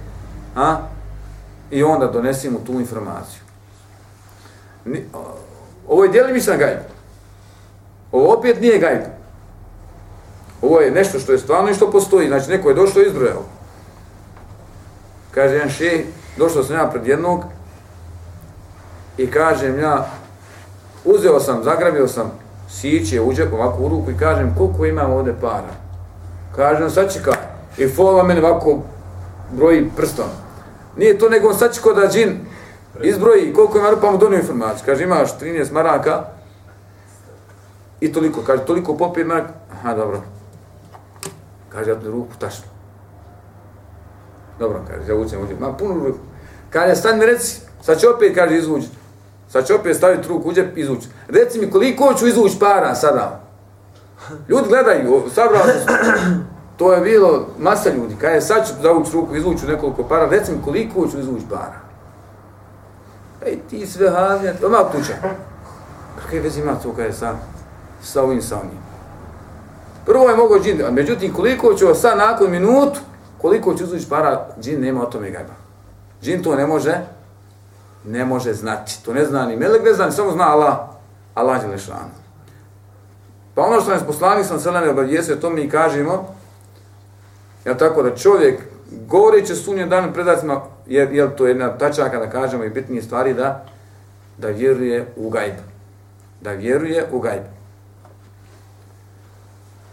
a? I onda donesi mu tu informaciju. Ni, ovo je dijeli gajb. Ovo opet nije gajb. Ovo je nešto što je stvarno i što postoji. Znači, neko je došlo i izbrojao. Kaže jedan še, došao sam ja pred jednog i kažem ja, uzeo sam, zagrabio sam siće u džep, ovako u ruku i kažem koliko imam ovde para. Kažem, sad će. I fola mene ovako broji prstom. Nije to nego sad će da džin izbroji koliko ima pa mu donio informaciju. Kaže, imaš 13 maraka i toliko. Kaže, toliko popir marak. Aha, dobro. Kaže, ja tu ruku tašno. Dobro, kaže, ja uđem, uđem. Ma puno ruku. Kaže, stani mi reci, sad će opet, kaže, izvući. Sad će opet staviti ruku u džep izvući. Reci mi koliko ću izvući para sada. Ljudi gledaju, sabrao sam. To je bilo masa ljudi. Kaže, sad ću zavući ruku, izvući nekoliko para. Reci mi koliko ću izvući para. Ej, ti sve havija, to malo tuče. Kakve vezi ima to kada je sa, sa ovim sa onim? Prvo je mogo džin, a međutim, koliko ću sad nakon minutu, koliko ću izvući para, džin nema o tome gajba. Džin to ne može, ne može znati. To ne zna ni Melek, ne zna ni, samo zna Allah, Allah je lešan. Pa ono što nas poslanik sam selene obavijese, to mi kažemo, ja tako da čovjek govoreći sunje dan predacima, je, jer to jedna tačaka da kažemo i bitnije stvari da da vjeruje u gajb. Da vjeruje u gajb.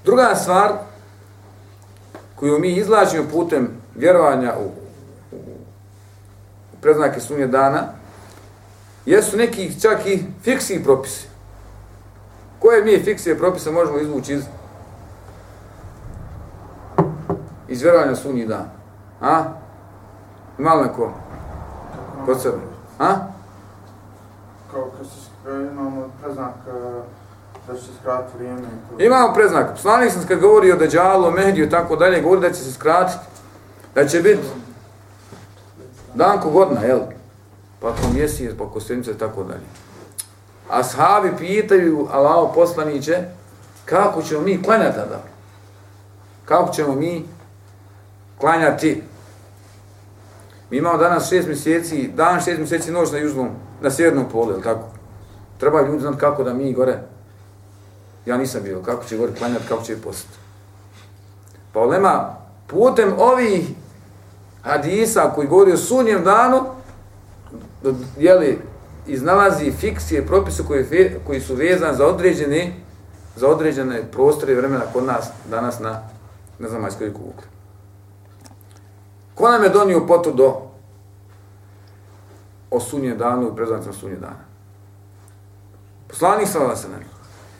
Druga stvar koju mi izlažimo putem vjerovanja u, u, u preznake sunje dana, jesu neki čak i fiksni propisi. Koje mi fiksije propise možemo izvući iz, iz vjerovanja sunji dana? A? Ima li neko? Kod sebe? A? Kao kad se imamo preznak da će se skratiti vrijeme. Imamo preznak. Slanik sam kad govori o Deđalu, o Mehdiju i tako dalje, govori da će se skratiti. Da će biti danko godina, jel? Pa ko mjesec, pa ko sedmice i tako dalje. A sahabi pitaju Allaho poslaniće, kako ćemo mi klanjati tada? Kako ćemo mi klanjati? Mi imamo danas šest mjeseci, dan šest mjeseci noć na južnom, na sjevernom polu, ili tako? Treba ljudi znati kako da mi gore, ja nisam bio, kako će gore klanjati, kako će postati. Pa ulema putem ovih hadisa koji govori o sunjem danu, jeli, iznalazi fiksije, propise koji, koji su vezani za određene za određene prostore i vremena kod nas danas na na zemaljskoj kugli. Ko nam je donio potvrdu o sunje danu i prezvacima sunje dana? Poslanik sa vas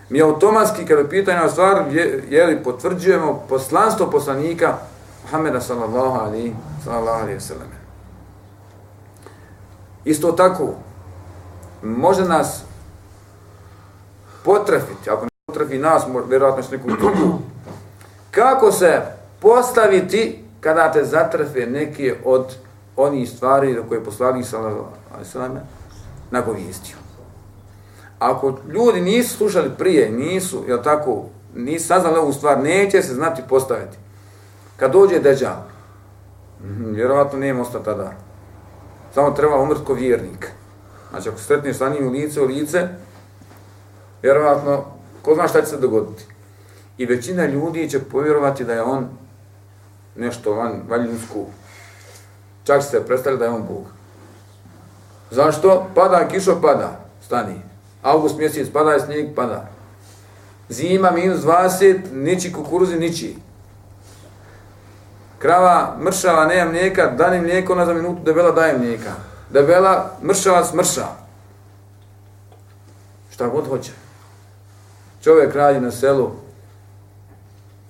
Mi automatski, kada pitanje stvar, je, je li potvrđujemo poslanstvo poslanika Muhammeda sallallahu alaihi sallallahu alaihi sallam. Isto tako, može nas potrafiti, ako ne potrafi nas, vjerojatno s nekom drugu, kako se postaviti kada te zatrafe neke od onih stvari do koje je poslanik sallallahu nagovijestio. Ako ljudi nisu slušali prije, nisu, jel tako, nisu saznali ovu stvar, neće se znati postaviti. Kad dođe deđal, mhm, vjerovatno nije ostati tada. Samo treba umrt ko vjernik. Znači, ako sretneš sa njim u lice u lice, vjerovatno, ko zna šta će se dogoditi. I većina ljudi će povjerovati da je on nešto van valjinsku. Čak se predstavlja da je on Bog. Zašto? Pada, kišo pada, stani. August mjesec pada je snijeg, pada. Zima minus 20, niči kukuruzi, niči. Krava mršava, nema mlijeka, dani mlijeko, ona za minutu debela daje mlijeka. Debela mršava, smrša. Šta god hoće. Čovjek radi na selu,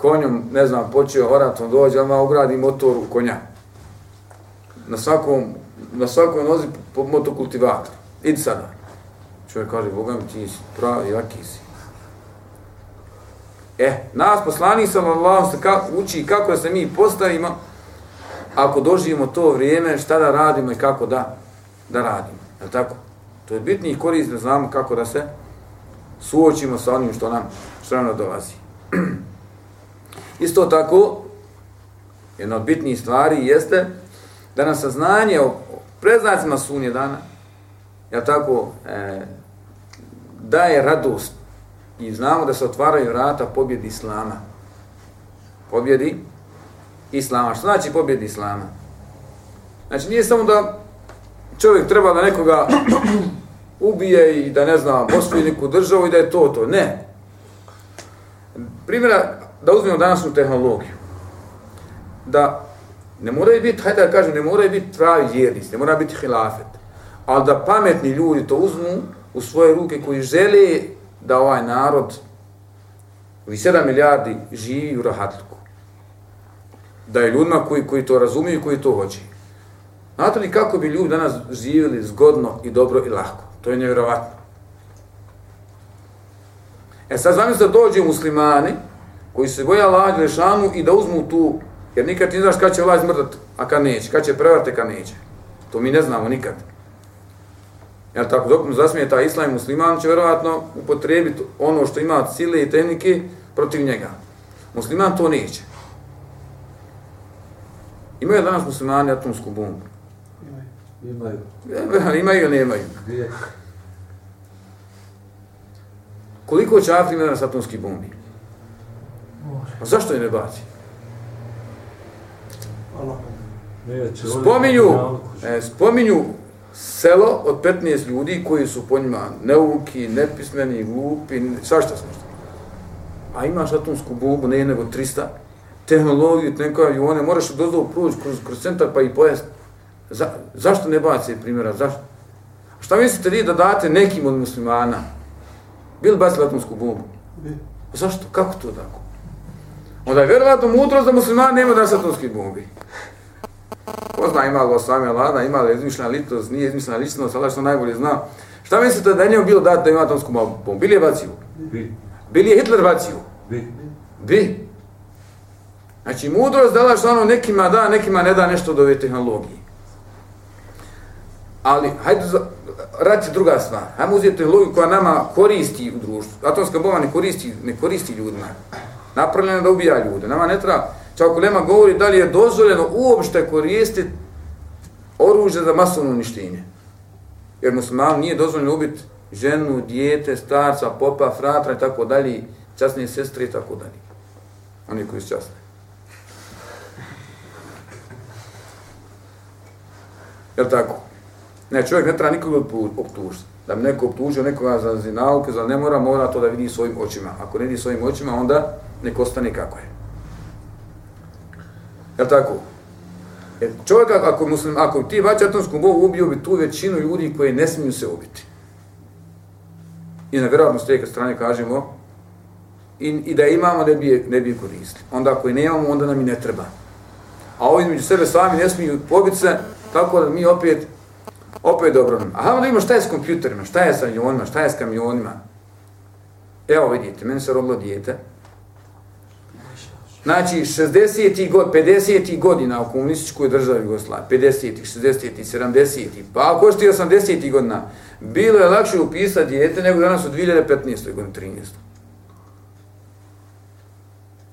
konjom, ne znam, počeo horatom dođe, ali ugradi motor u konja. Na svakom, na svakom nozi po motokultivator. Idi sada. Čovjek kaže, Boga mi ti si pravi, jaki si. E, nas poslani sam Allah se ka, uči kako da se mi postavimo ako doživimo to vrijeme, šta da radimo i kako da, da radimo. Je tako? To je bitni korist da znamo kako da se suočimo sa onim što nam, što nam dolazi. Isto tako, jedna od bitnijih stvari jeste da nam saznanje o preznacima sunje dana, ja tako, e, daje radost i znamo da se otvaraju vrata pobjedi Islama. Pobjedi Islama. Što znači pobjedi Islama? Znači nije samo da čovjek treba da nekoga ubije i da ne znam, osvoji neku državu i da je to to. Ne. Primjera, da uzmemo današnju tehnologiju. Da ne moraju biti, hajde da kažem, ne moraju biti pravi vjernici, ne mora biti hilafet. Ali da pametni ljudi to uzmu u svoje ruke koji žele da ovaj narod u 7 milijardi živi u rahatluku. Da je ljudima koji, koji to razumiju i koji to hoće. Znate li kako bi ljudi danas živjeli zgodno i dobro i lako? To je nevjerovatno. E sad zamislite da dođe muslimani koji se boja Allah Lešanu i da uzmu tu, jer nikad ti znaš kada će Allah izmrdat, a kad neće, kad će prevrate, kad neće. To mi ne znamo nikad. Jel tako, dok mu zasmije ta islam i musliman će vjerovatno upotrebiti ono što ima sile i tehnike protiv njega. Musliman to neće. Imaju danas muslimani atomsku bombu? Imaju. Imaju ili nemaju? Koliko će Afrika danas atomski bombi? A zašto je ne baci? Spominju, e, spominju selo od 15 ljudi koji su po njima neuki, nepismeni, glupi, svašta svašta. A imaš atomsku bombu, ne nego 300, tehnologiju, neka avione, moraš dozdo proći kroz, kroz centar pa i pojest. Za, zašto ne baci primjera, zašto? Šta mislite vi da date nekim od muslimana? Bili bacili atomsku bombu? Bi. Zašto? Kako to tako? Onda je vjerovatno mudrost da muslimani nema da se atomski bombi. Ko zna ima li osvame Alana, ima li izmišljena ličnost, nije izmišljena ličnost, ali što najbolje zna. Šta mislite da je njemu bilo dati da ima atomsku bombu? Bili je bacio? Bi. Bili je Hitler bacio? Bi. Bi. Znači, mudrost dala što ono nekima da, nekima ne da nešto od ove tehnologije. Ali, hajde, radite druga stvar. Hajmo uzeti tehnologiju koja nama koristi u društvu. Atomska bomba ne koristi, ne koristi ljudima napravljena da ubija ljude. Nama ne treba, čak Lema govori da li je dozvoljeno uopšte koristiti oružje za masovno uništenje. Jer musliman nije dozvoljeno ubiti ženu, dijete, starca, popa, fratra i tako dalje, časne sestre i tako dalje. Oni koji su časne. Jel tako? Ne, čovjek ne treba nikoga optužiti. Da bi neko optužio nekoga za zinalke, za ne mora, mora to da vidi svojim očima. Ako ne vidi svojim očima, onda nek ostane kako je. Jel tako? Jer čovjek, ako, muslim, ako ti vaći atomskom bogu ubio bi tu većinu ljudi koji ne smiju se ubiti. I na vjerojatno s tijeka strane kažemo i, i da imamo ne bi, ne bi koristili. Onda ako i nemamo, onda nam i ne treba. A ovi među sebe sami ne smiju pobiti se, tako da mi opet opet dobro nam. A onda ima šta je s kompjuterima, šta je s avionima, šta je s kamionima. Evo vidite, meni se rodilo dijete, Znači, 60. god, 50. godina u komunističkoj državi Jugoslavije, 50. 60. 70. pa ako što je 80. godina, bilo je lakše upisati dijete nego danas u 2015. godini, 13.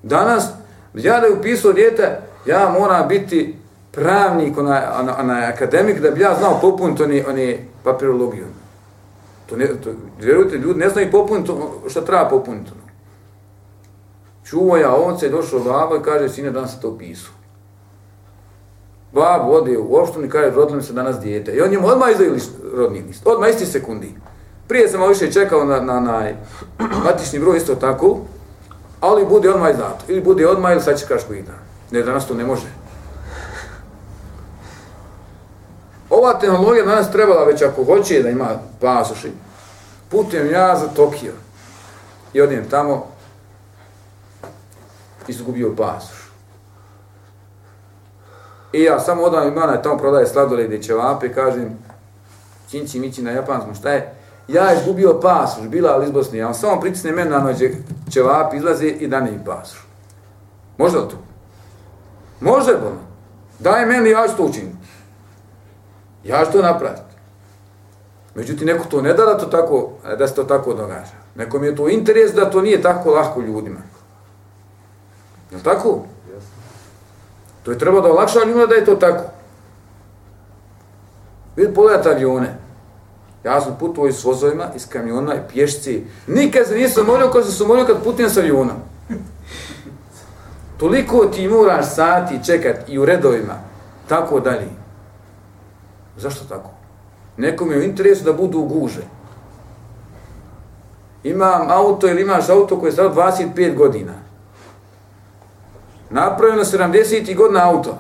Danas, ja da je upisao dijete, ja moram biti pravnik, onaj, onaj akademik, da bi ja znao popuniti oni, oni papirologiju. To ne, to, vjerujte, ljudi ne znaju popuniti što treba popuniti. Čuo ja ovce, došao baba i kaže, sine, danas se to pisu. Babo ode u opštinu i kaže, rodilo mi se danas dijete. I on njemu odmah izdaju list, rodni list, odmah isti sekundi. Prije sam više čekao na, na, na matični broj isto tako, ali bude odmah izdato. Ili bude odmah ili sad će kaš koji Ne, danas to ne može. Ova tehnologija danas trebala već ako hoće da ima pasoši, putujem ja za Tokio i odijem tamo, izgubio pasoš. I ja samo odam imana i tamo prodaje sladoled i ćevape, kažem, činči mići na japanskom, šta je? Ja izgubio pasoš, bila ali iz Bosne, ja samo pritisne mene na nođe ćevape, izlaze i dane im pasoš. Može li to? Može li ono? Daj meni, ja ću to učiniti. Ja ću to napraviti. Međutim, neko to ne da da, to tako, da se to tako događa. Nekom je to interes da to nije tako lahko ljudima. Je tako? To je treba da olakša njima da je to tako. Vidite, pogledajte avione. Ja sam putovao s vozovima, iz kamiona i pješci. Nikad se nisam molio kao se molio kad putujem s avionom. Toliko ti moraš sati čekat i u redovima. Tako dalje. Zašto tako? Nekom je u interesu da budu guže. Imam auto ili imaš auto koje je stao 25 godina napravljeno 70. godina auto,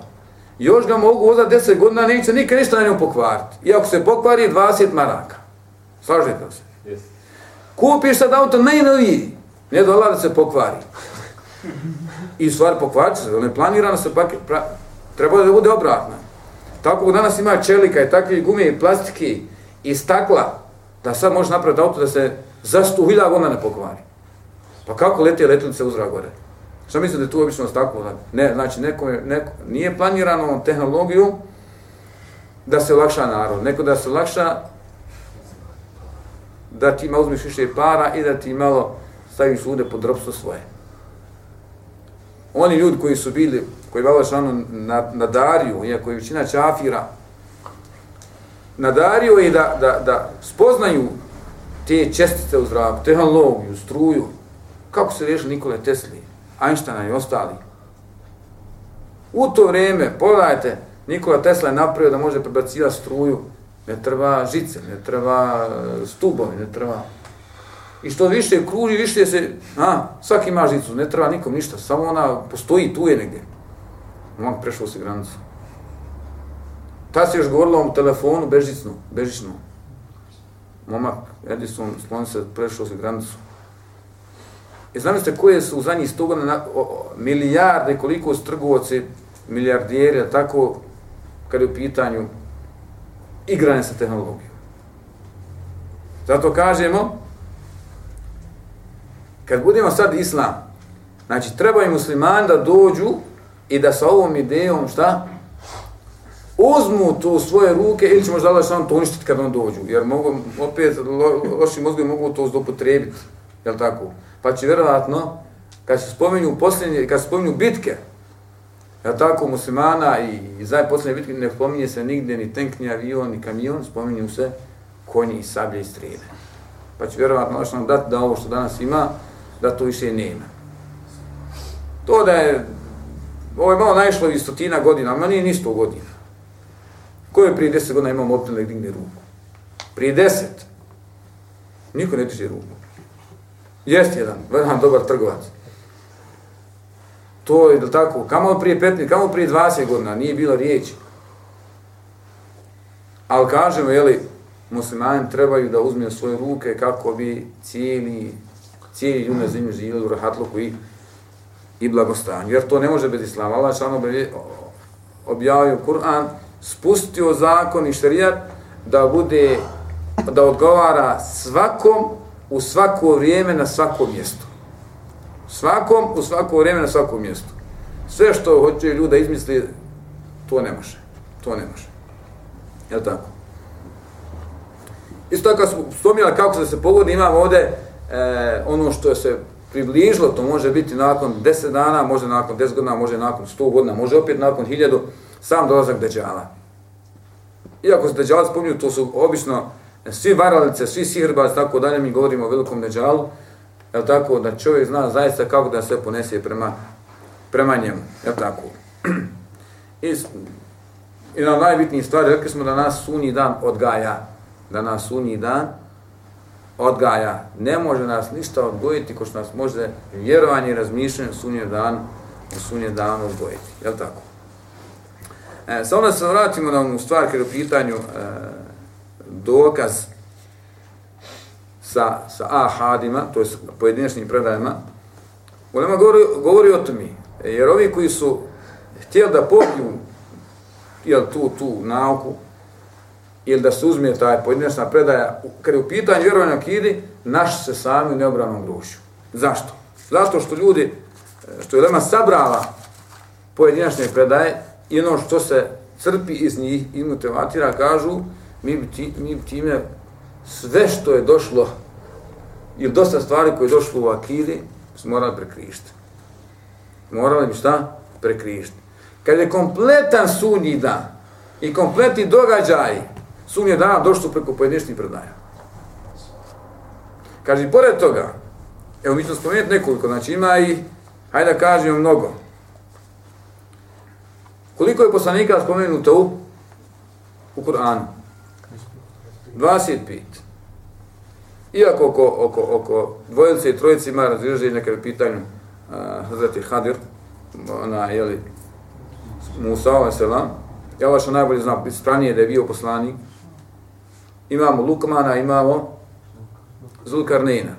još ga mogu vozati 10 godina, neće nikad ništa na njom pokvariti. I ako se pokvari, 20 maraka. Slažete se? Yes. Kupiš sad auto najnoviji, ne dola da se pokvari. I stvar pokvariti se, ne planirano se, pak, pra, treba da bude obratno. Tako danas ima čelika i takve gume i plastike i stakla, da sad može napraviti auto da se za 100.000 godina ne pokvari. Pa kako leti letnice uzra gore? Što mislite da je tu obično tako? Ne, znači, neko, neko, nije planirano tehnologiju da se olakša narod, neko da se olakša da ti malo uzmiš više para i da ti malo staviš ljude pod ropstvo svoje. Oni ljudi koji su bili, koji valo šanu na, na Dariju, iako je većina čafira, na Dariju je da, da, da spoznaju te čestice u zraku, tehnologiju, struju, kako se riješili Nikole Tesli, Einsteina i ostali. U to vrijeme, pogledajte, Nikola Tesla je napravio da može prebacivati struju, ne treba žice, ne treba e, stubovi, ne treba... I što više kruži, više se... A, svaki ima žicu, ne treba nikom ništa, samo ona postoji, tu je negdje. On prešao se granicu. Ta se još govorila o telefonu bežičnu, bežično. Momak Edison sklon se prešao se granicu. E, I znam se koje su u zadnjih sto godina milijarde, koliko su trgovci, milijardijeri, tako, kad je u pitanju igranje sa tehnologijom. Zato kažemo, kad budemo sad islam, znači treba i muslimani da dođu i da sa ovom idejom, šta? Uzmu to u svoje ruke ili će možda samo to uništiti kad on dođu, jer mogu, opet, lo, loši mozgovi mogu to zdopotrebiti, jel tako? Pa će vjerovatno, kad se spominju posljednje, kad se spominju bitke, ja tako muslimana i, i za posljednje bitke, ne spominje se nigdje ni tank, ni avion, ni kamion, spominju se konji i sablje i strele Pa će vjerovatno što nam dati da ovo što danas ima, da to više nema. To da je, ovo je malo naišlo iz stotina godina, ali nije nisto godina. Ko je prije deset godina imao mobitel da digne ruku? Prije deset. Niko ne diže ruku. Jest jedan, vrhan dobar trgovac. To je da tako, kamo prije 15, kamo prije 20 godina, nije bilo riječi. Ali kažemo, jeli, muslimani trebaju da uzme svoje ruke kako bi cijeli, cijeli ljudi na zemlju živjeli u rahatluku i, i blagostanju. Jer to ne može biti islam. Allah šano objavio Kur'an, spustio zakon i šarijat da bude, da odgovara svakom u svako vrijeme na svakom mjestu. Svakom u svako vrijeme na svakom mjestu. Sve što hoće ljuda izmisli, to ne može. To ne može. Je tako? Isto tako smo kako se se pogodi, imamo ovdje e, ono što se približilo, to može biti nakon 10 dana, može nakon 10 godina, može nakon 100 godina, može opet nakon 1000, sam dolazak Deđala. Iako se Deđala spomnju, to su obično svi varalice, svi sihrbaci, tako dalje, mi govorimo o velikom neđalu, je tako, da čovjek zna zaista kako da se ponese prema, prema njemu, je tako. I, I na najbitniji stvari, rekli smo da nas sunji dan odgaja, da nas sunji dan odgaja. Ne može nas ništa odgojiti ko što nas može vjerovanje i razmišljanje sunje dan sunje dan odgojiti. Je tako? E, samo da se vratimo na onu stvar kada je u pitanju e, dokaz sa, sa ahadima, to je pojedinačnim predajama, Ulema govori, govori o tome, e, jer ovi koji su htjeli da popiju jel, tu, tu nauku, ili da se uzme taj pojedinačna predaja, kad je u pitanju vjerovanja akidi, naš se sami u neobranom grušu. Zašto? Zato što ljudi, e, što je Lema sabrala pojedinačne predaje i ono što se crpi iz njih i motivatira, kažu, mi bi, ti, mi bi time sve što je došlo ili dosta stvari koje je došlo u akidi, smo morali prekrišiti. Morali bi šta? Prekrišiti. Kad je kompletan sunji dan i kompletni događaj sunje dana došlo preko pojedinačnih predaja. Kaže, pored toga, evo mi ćemo spomenuti nekoliko, znači ima i, hajde da kažemo mnogo. Koliko je poslanika spomenuto u, u Kur'anu? 25. Iako oko, oko, oko dvojice i trojice ima razvježenje neke pitanju uh, Hazreti Hadir, ona, jeli, Musa, ovaj selam, ja vaša najbolje znam, stranije da je bio poslanik, imamo Lukmana, imamo Zulkarnina.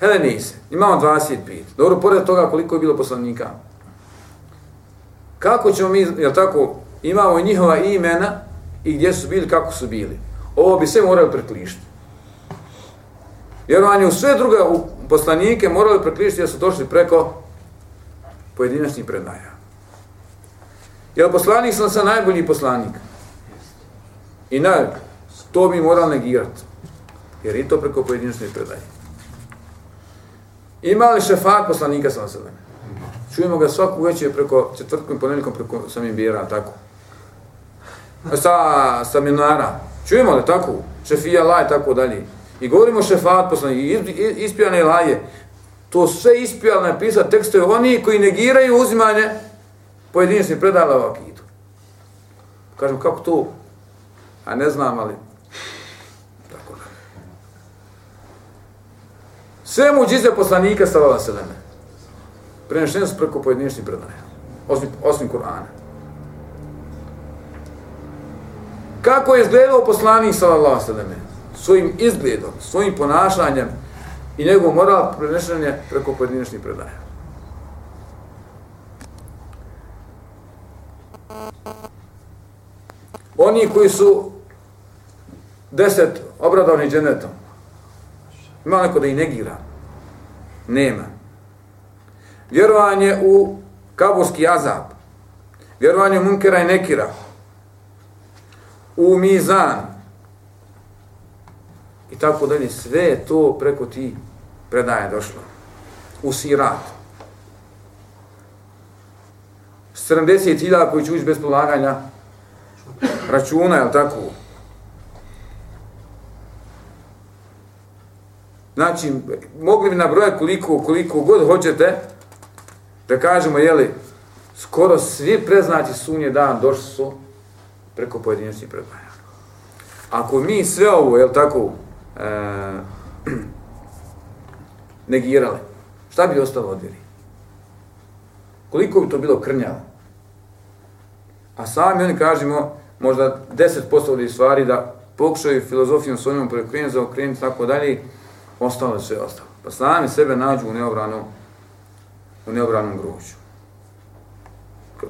Helenise, imamo 25. Dobro, pored toga koliko je bilo poslanika. Kako ćemo mi, jel tako, imamo njihova imena i gdje su bili, kako su bili. Ovo bi sve morali preklišiti. Vjerovanje u sve druge poslanike morali preklišiti jer su došli preko pojedinačnih predaja. Jer poslanik sam sa najbolji poslanik. I na, to bi moral negirati. Jer i to preko pojedinačnih predaja. Ima li šefat poslanika sa naselene? Čujemo ga svaku večer preko četvrtkom i ponedjeljkom preko samim bira, tako. Sa, sa minara. Čujemo li tako? Šefija laj, tako dalje. I govorimo šefat poslanika, ispijane laje. To sve ispijali napisati tekstove oni koji negiraju uzimanje pojedinačnih predala u akidu. Kažem, kako to? A ne znam, ali... Tako da. Sve mu džize poslanika stavila seleme. Prenešene su preko pojedinačnih predaja. Osim, osim Kur'ana. Kako je izgledao poslanik sallallahu alejhi svojim izgledom, svojim ponašanjem i njegov moral prenešen je preko pojedinačnih predaja. Oni koji su deset obradovni dženetom, ima neko da ih negira? Nema. Vjerovanje u kaburski azab, vjerovanje u munkera i nekira, u mizan, i tako dalje, sve to preko ti predaje došlo. U sirat. 70.000 koji će ući bez polaganja računa, je tako? Znači, mogli bi nabrojati koliko, koliko god hoćete, da kažemo, jeli, skoro svi preznati sunje dan došli su preko pojedinačnih predaja. Ako mi sve ovo, jel tako, e, negirali, šta bi ostalo od vjeri? Koliko bi to bilo krnjavo? A sami oni kažemo, možda 10% od stvari da pokušaju filozofijom svojom prekrenuti, zaokrenuti, tako dalje, ostalo sve ostalo. Pa sami sebe nađu u neobranom, u neobranom grožu.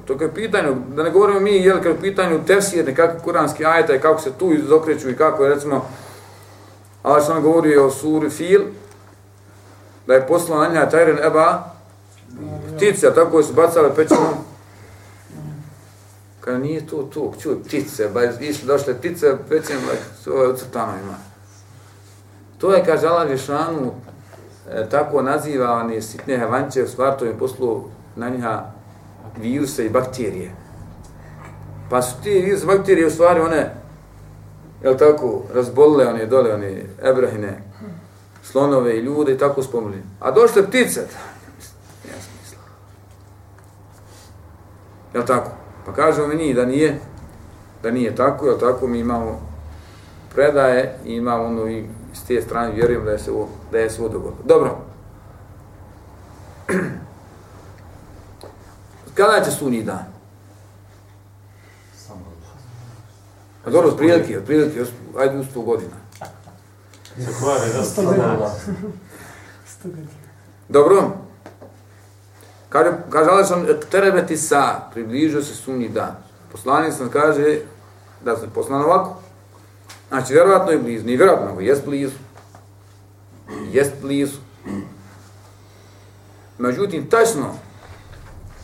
To je pitanje, da ne govorimo mi, jel, kad je pitanju tefsije, nekakve kuranske ajeta i kako se tu izokreću i kako je, recimo, Allah što nam govori o suri Fil, da je poslao Anja Tajren Eba, ptice, tako su bacale pećinom, kada nije to to, čuj, ptice, ba išli došle ptice, pećinom, to je ucrtano ima. To je, kaže Allah Žešanu, e, tako naziva oni sitne hevanče, u stvar to je poslao na njiha viruse i bakterije. Pa su ti viruse i bakterije u stvari one, jel tako, razbolile one dole, one ebrahine, slonove i ljude i tako spomili. A došle ptice, ja smisla. mislio. Jel tako? Pa kažemo mi nije da nije, da nije tako, jel tako, mi imamo predaje i imamo ono i s te strane vjerujem da je se ovo, da je se ovo dogodilo. Dobro. Kada će sunji dan? Pa dobro, od prilike, od prilike, ajde u sto godina. Se kvare, da stavljala. Dobro. Kaže, kaže Allah sam, terebeti sa, približio se sunji dan. Poslanik sam kaže da se poslan ovako. Znači, vjerovatno je blizu, nije vjerovatno, nego jest blizu. Jest blizu. Međutim, tačno,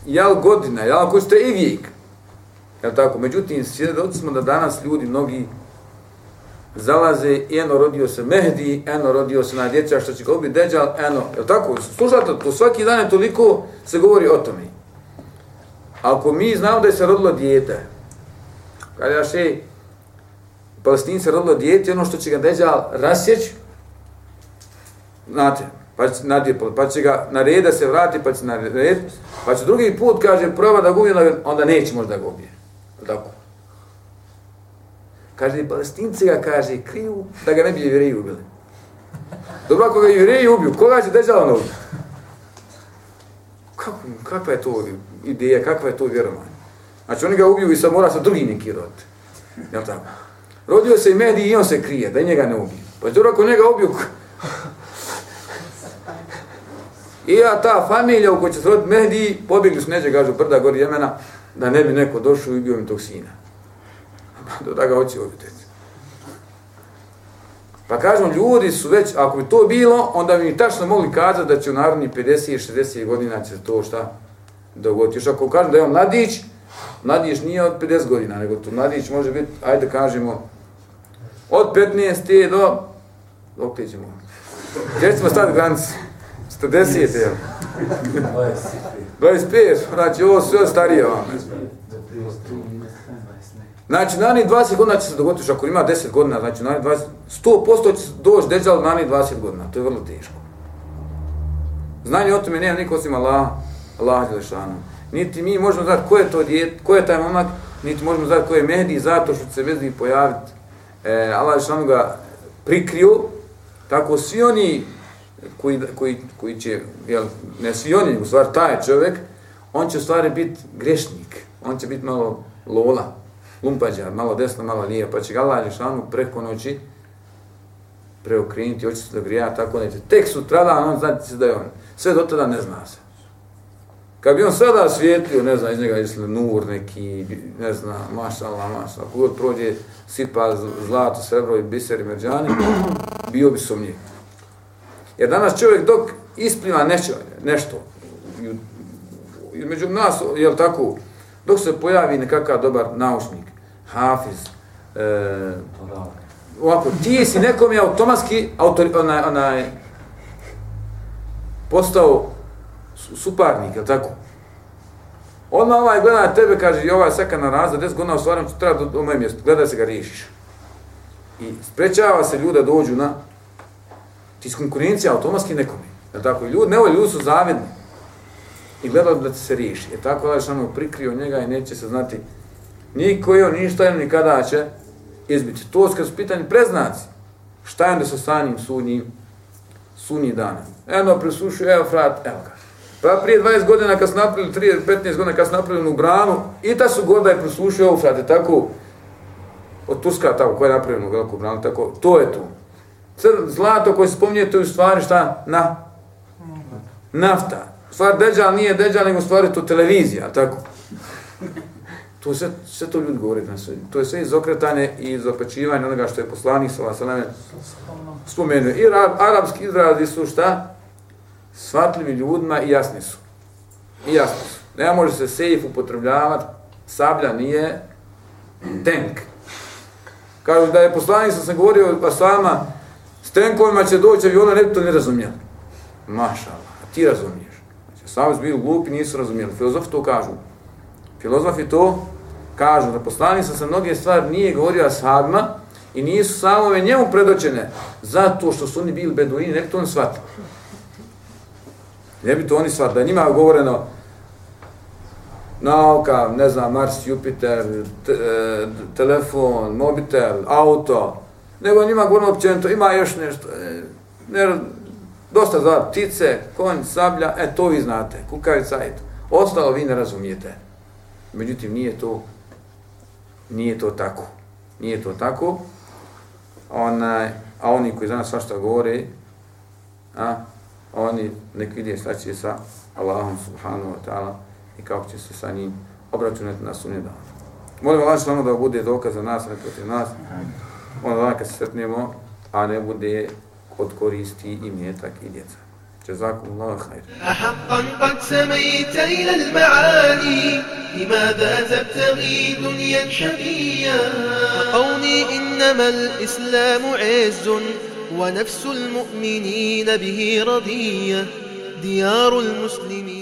jel godina, jel ako ste i vijek, jel tako, međutim, svjedoci smo da danas ljudi, mnogi, zalaze, eno rodio se Mehdi, eno rodio se na djeca što će ga ubiti Deđal, eno, jel tako, slušajte, to svaki dan je toliko se govori o tome. Ako mi znamo da je se rodilo dijete, kada ja še, palestinci rodilo dijete, ono što će ga Deđal rasjeći, znate, pa će, nadje, pa će ga narediti da se vrati, pa će red, pa će drugi put, kaže, prva da gubi, onda neće možda da ubije. Tako. Kaže, palestinci ga, kaže, kriju da ga ne bi jevreji ubili. Dobro, ako ga jevreji ubiju, koga će deđala na ubiju? Kako, kakva je to ideja, kakva je to vjerovanje? Znači, oni ga ubiju i sad mora sa drugi neki rod. Jel tako? Rodio se i mediji i on se krije, da njega ne ubiju. Pa dobro, ako njega ubiju, I ja ta familija u kojoj će se roditi Mehdi, pobjegli su neđe, kažu, brda gori Jemena, da ne bi neko došao i bio mi tog sina. Do da ga hoće ubiti. Pa kažem, ljudi su već, ako bi to bilo, onda bi mi tačno mogli kazati da će u narodni 50-60 godina će to šta dogoditi. Još ako kažem da je on mladić, mladić nije od 50 godina, nego to mladić može biti, ajde kažemo, od 15 do, dok ćemo, gdje ćemo stati granice? 40, jel? 25, znači ovo sve starije vam. Znači, na njih 20 godina će se dogoditi, ako ima 10 godina, znači na njih 20, 100% će doći deđal na njih 20 godina, to je vrlo teško. Znanje o tome nema niko osim Allah, Allah Đelešanu. Niti mi možemo znati ko je to djet, ko je taj momak, niti možemo znati ko je Mehdi, zato što se vezdi pojaviti. E, Allah Đelešanu ga prikrio, tako svi oni koji, koji, koji će, jel, ne svi oni, u stvari taj čovjek, on će u stvari biti grešnik, on će biti malo lola, lumpađa, malo desno, malo lijevo, pa će ga Allah Žešanu preko noći preokrenuti, hoće se da grija, tako neće. Tek sutra da on znati se da je on. Sve do tada ne zna se. Kad bi on sada svijetlio, ne znam, iz njega isli nur neki, ne znam, mašala, mašala, kogod prođe, sipa zlato, srebro i biser i merđani, bio bi sumnjiv. Jer danas čovjek dok ispliva nešto, nešto među nas, je tako, dok se pojavi nekakav dobar naučnik, hafiz, e, ovako, ti si nekom je automatski autor, onaj, onaj, postao suparnik, je tako? Odmah ovaj gleda na tebe, kaže, i ovaj seka na razda, 10 godina ostvarim, treba do, do moje mjesto, gleda se ga riješiš. I sprečava se ljuda dođu na ti si konkurencija automatski nekome. Je tako? Ljudi, ne ljudi su zavedni. I gledali da se riješi. Je tako da samo prikrio njega i neće se znati Niko je ništa im nikada će izbiti. To su kad su pitanje preznaci. Šta je onda sa stanjem sudnjim, sudnjih dana? Eno, presušio, evo frat, evo ga. Pa prije 20 godina kad su napravili, 30, 15 godina kad su napravili u branu, i ta su goda je presušio, evo frate, tako, od Turska tako, koja je napravljena u veliku branu, tako, to je to. Cr, zlato koje se spominje, to je u stvari šta? Na? Nafta. U stvari, deđal nije deđal, nego u stvari to televizija, tako. To sve, sve to ljudi govori na sve. To je sve izokretanje i izopačivanje onoga što je poslanik sa vasaname spomenuo. I arab, arapski izrazi su šta? Svatljivi ljudima i jasni su. I jasni su. Ne može se sejf upotrebljavati, sablja nije tank. Kažu da je poslanik sam govorio pa sama s tenkovima će doći aviona, ne bi to ne razumijeli. Maša, a ti razumiješ. Znači, sami su bili glupi, nisu razumijeli. Filozofi to kažu. Filozofi to kažu da poslanik sam sa mnoge stvari nije govorio ashabima i nisu samome njemu predočene zato što su oni bili beduini, ne bi to oni shvatili. Ne bi to oni shvatili. Da njima je govoreno nauka, ne znam, Mars, Jupiter, te, e, telefon, mobitel, auto, nego njima govorimo općenito, ima još nešto, e, ne, dosta za ptice, konj, sablja, e, to vi znate, kukavica, eto. Ostalo vi ne razumijete. Međutim, nije to, nije to tako. Nije to tako. Onaj, a oni koji za nas svašta govore, a, oni nek vidje šta će sa Allahom subhanahu wa ta'ala i kako će se sa njim obračunati na sunje dana. Molim Allah što da bude dokaz za nas, ne protiv nas. Amen. Allah kad se sretnemo, a ne bude od koristi i mjetak i djeca. جزاكم الله خير أحقا قد سميت إلى المعالي لماذا تبتغي دنيا شقيا؟ قومي إنما الإسلام عز ونفس المؤمنين به رضية. ديار المسلمين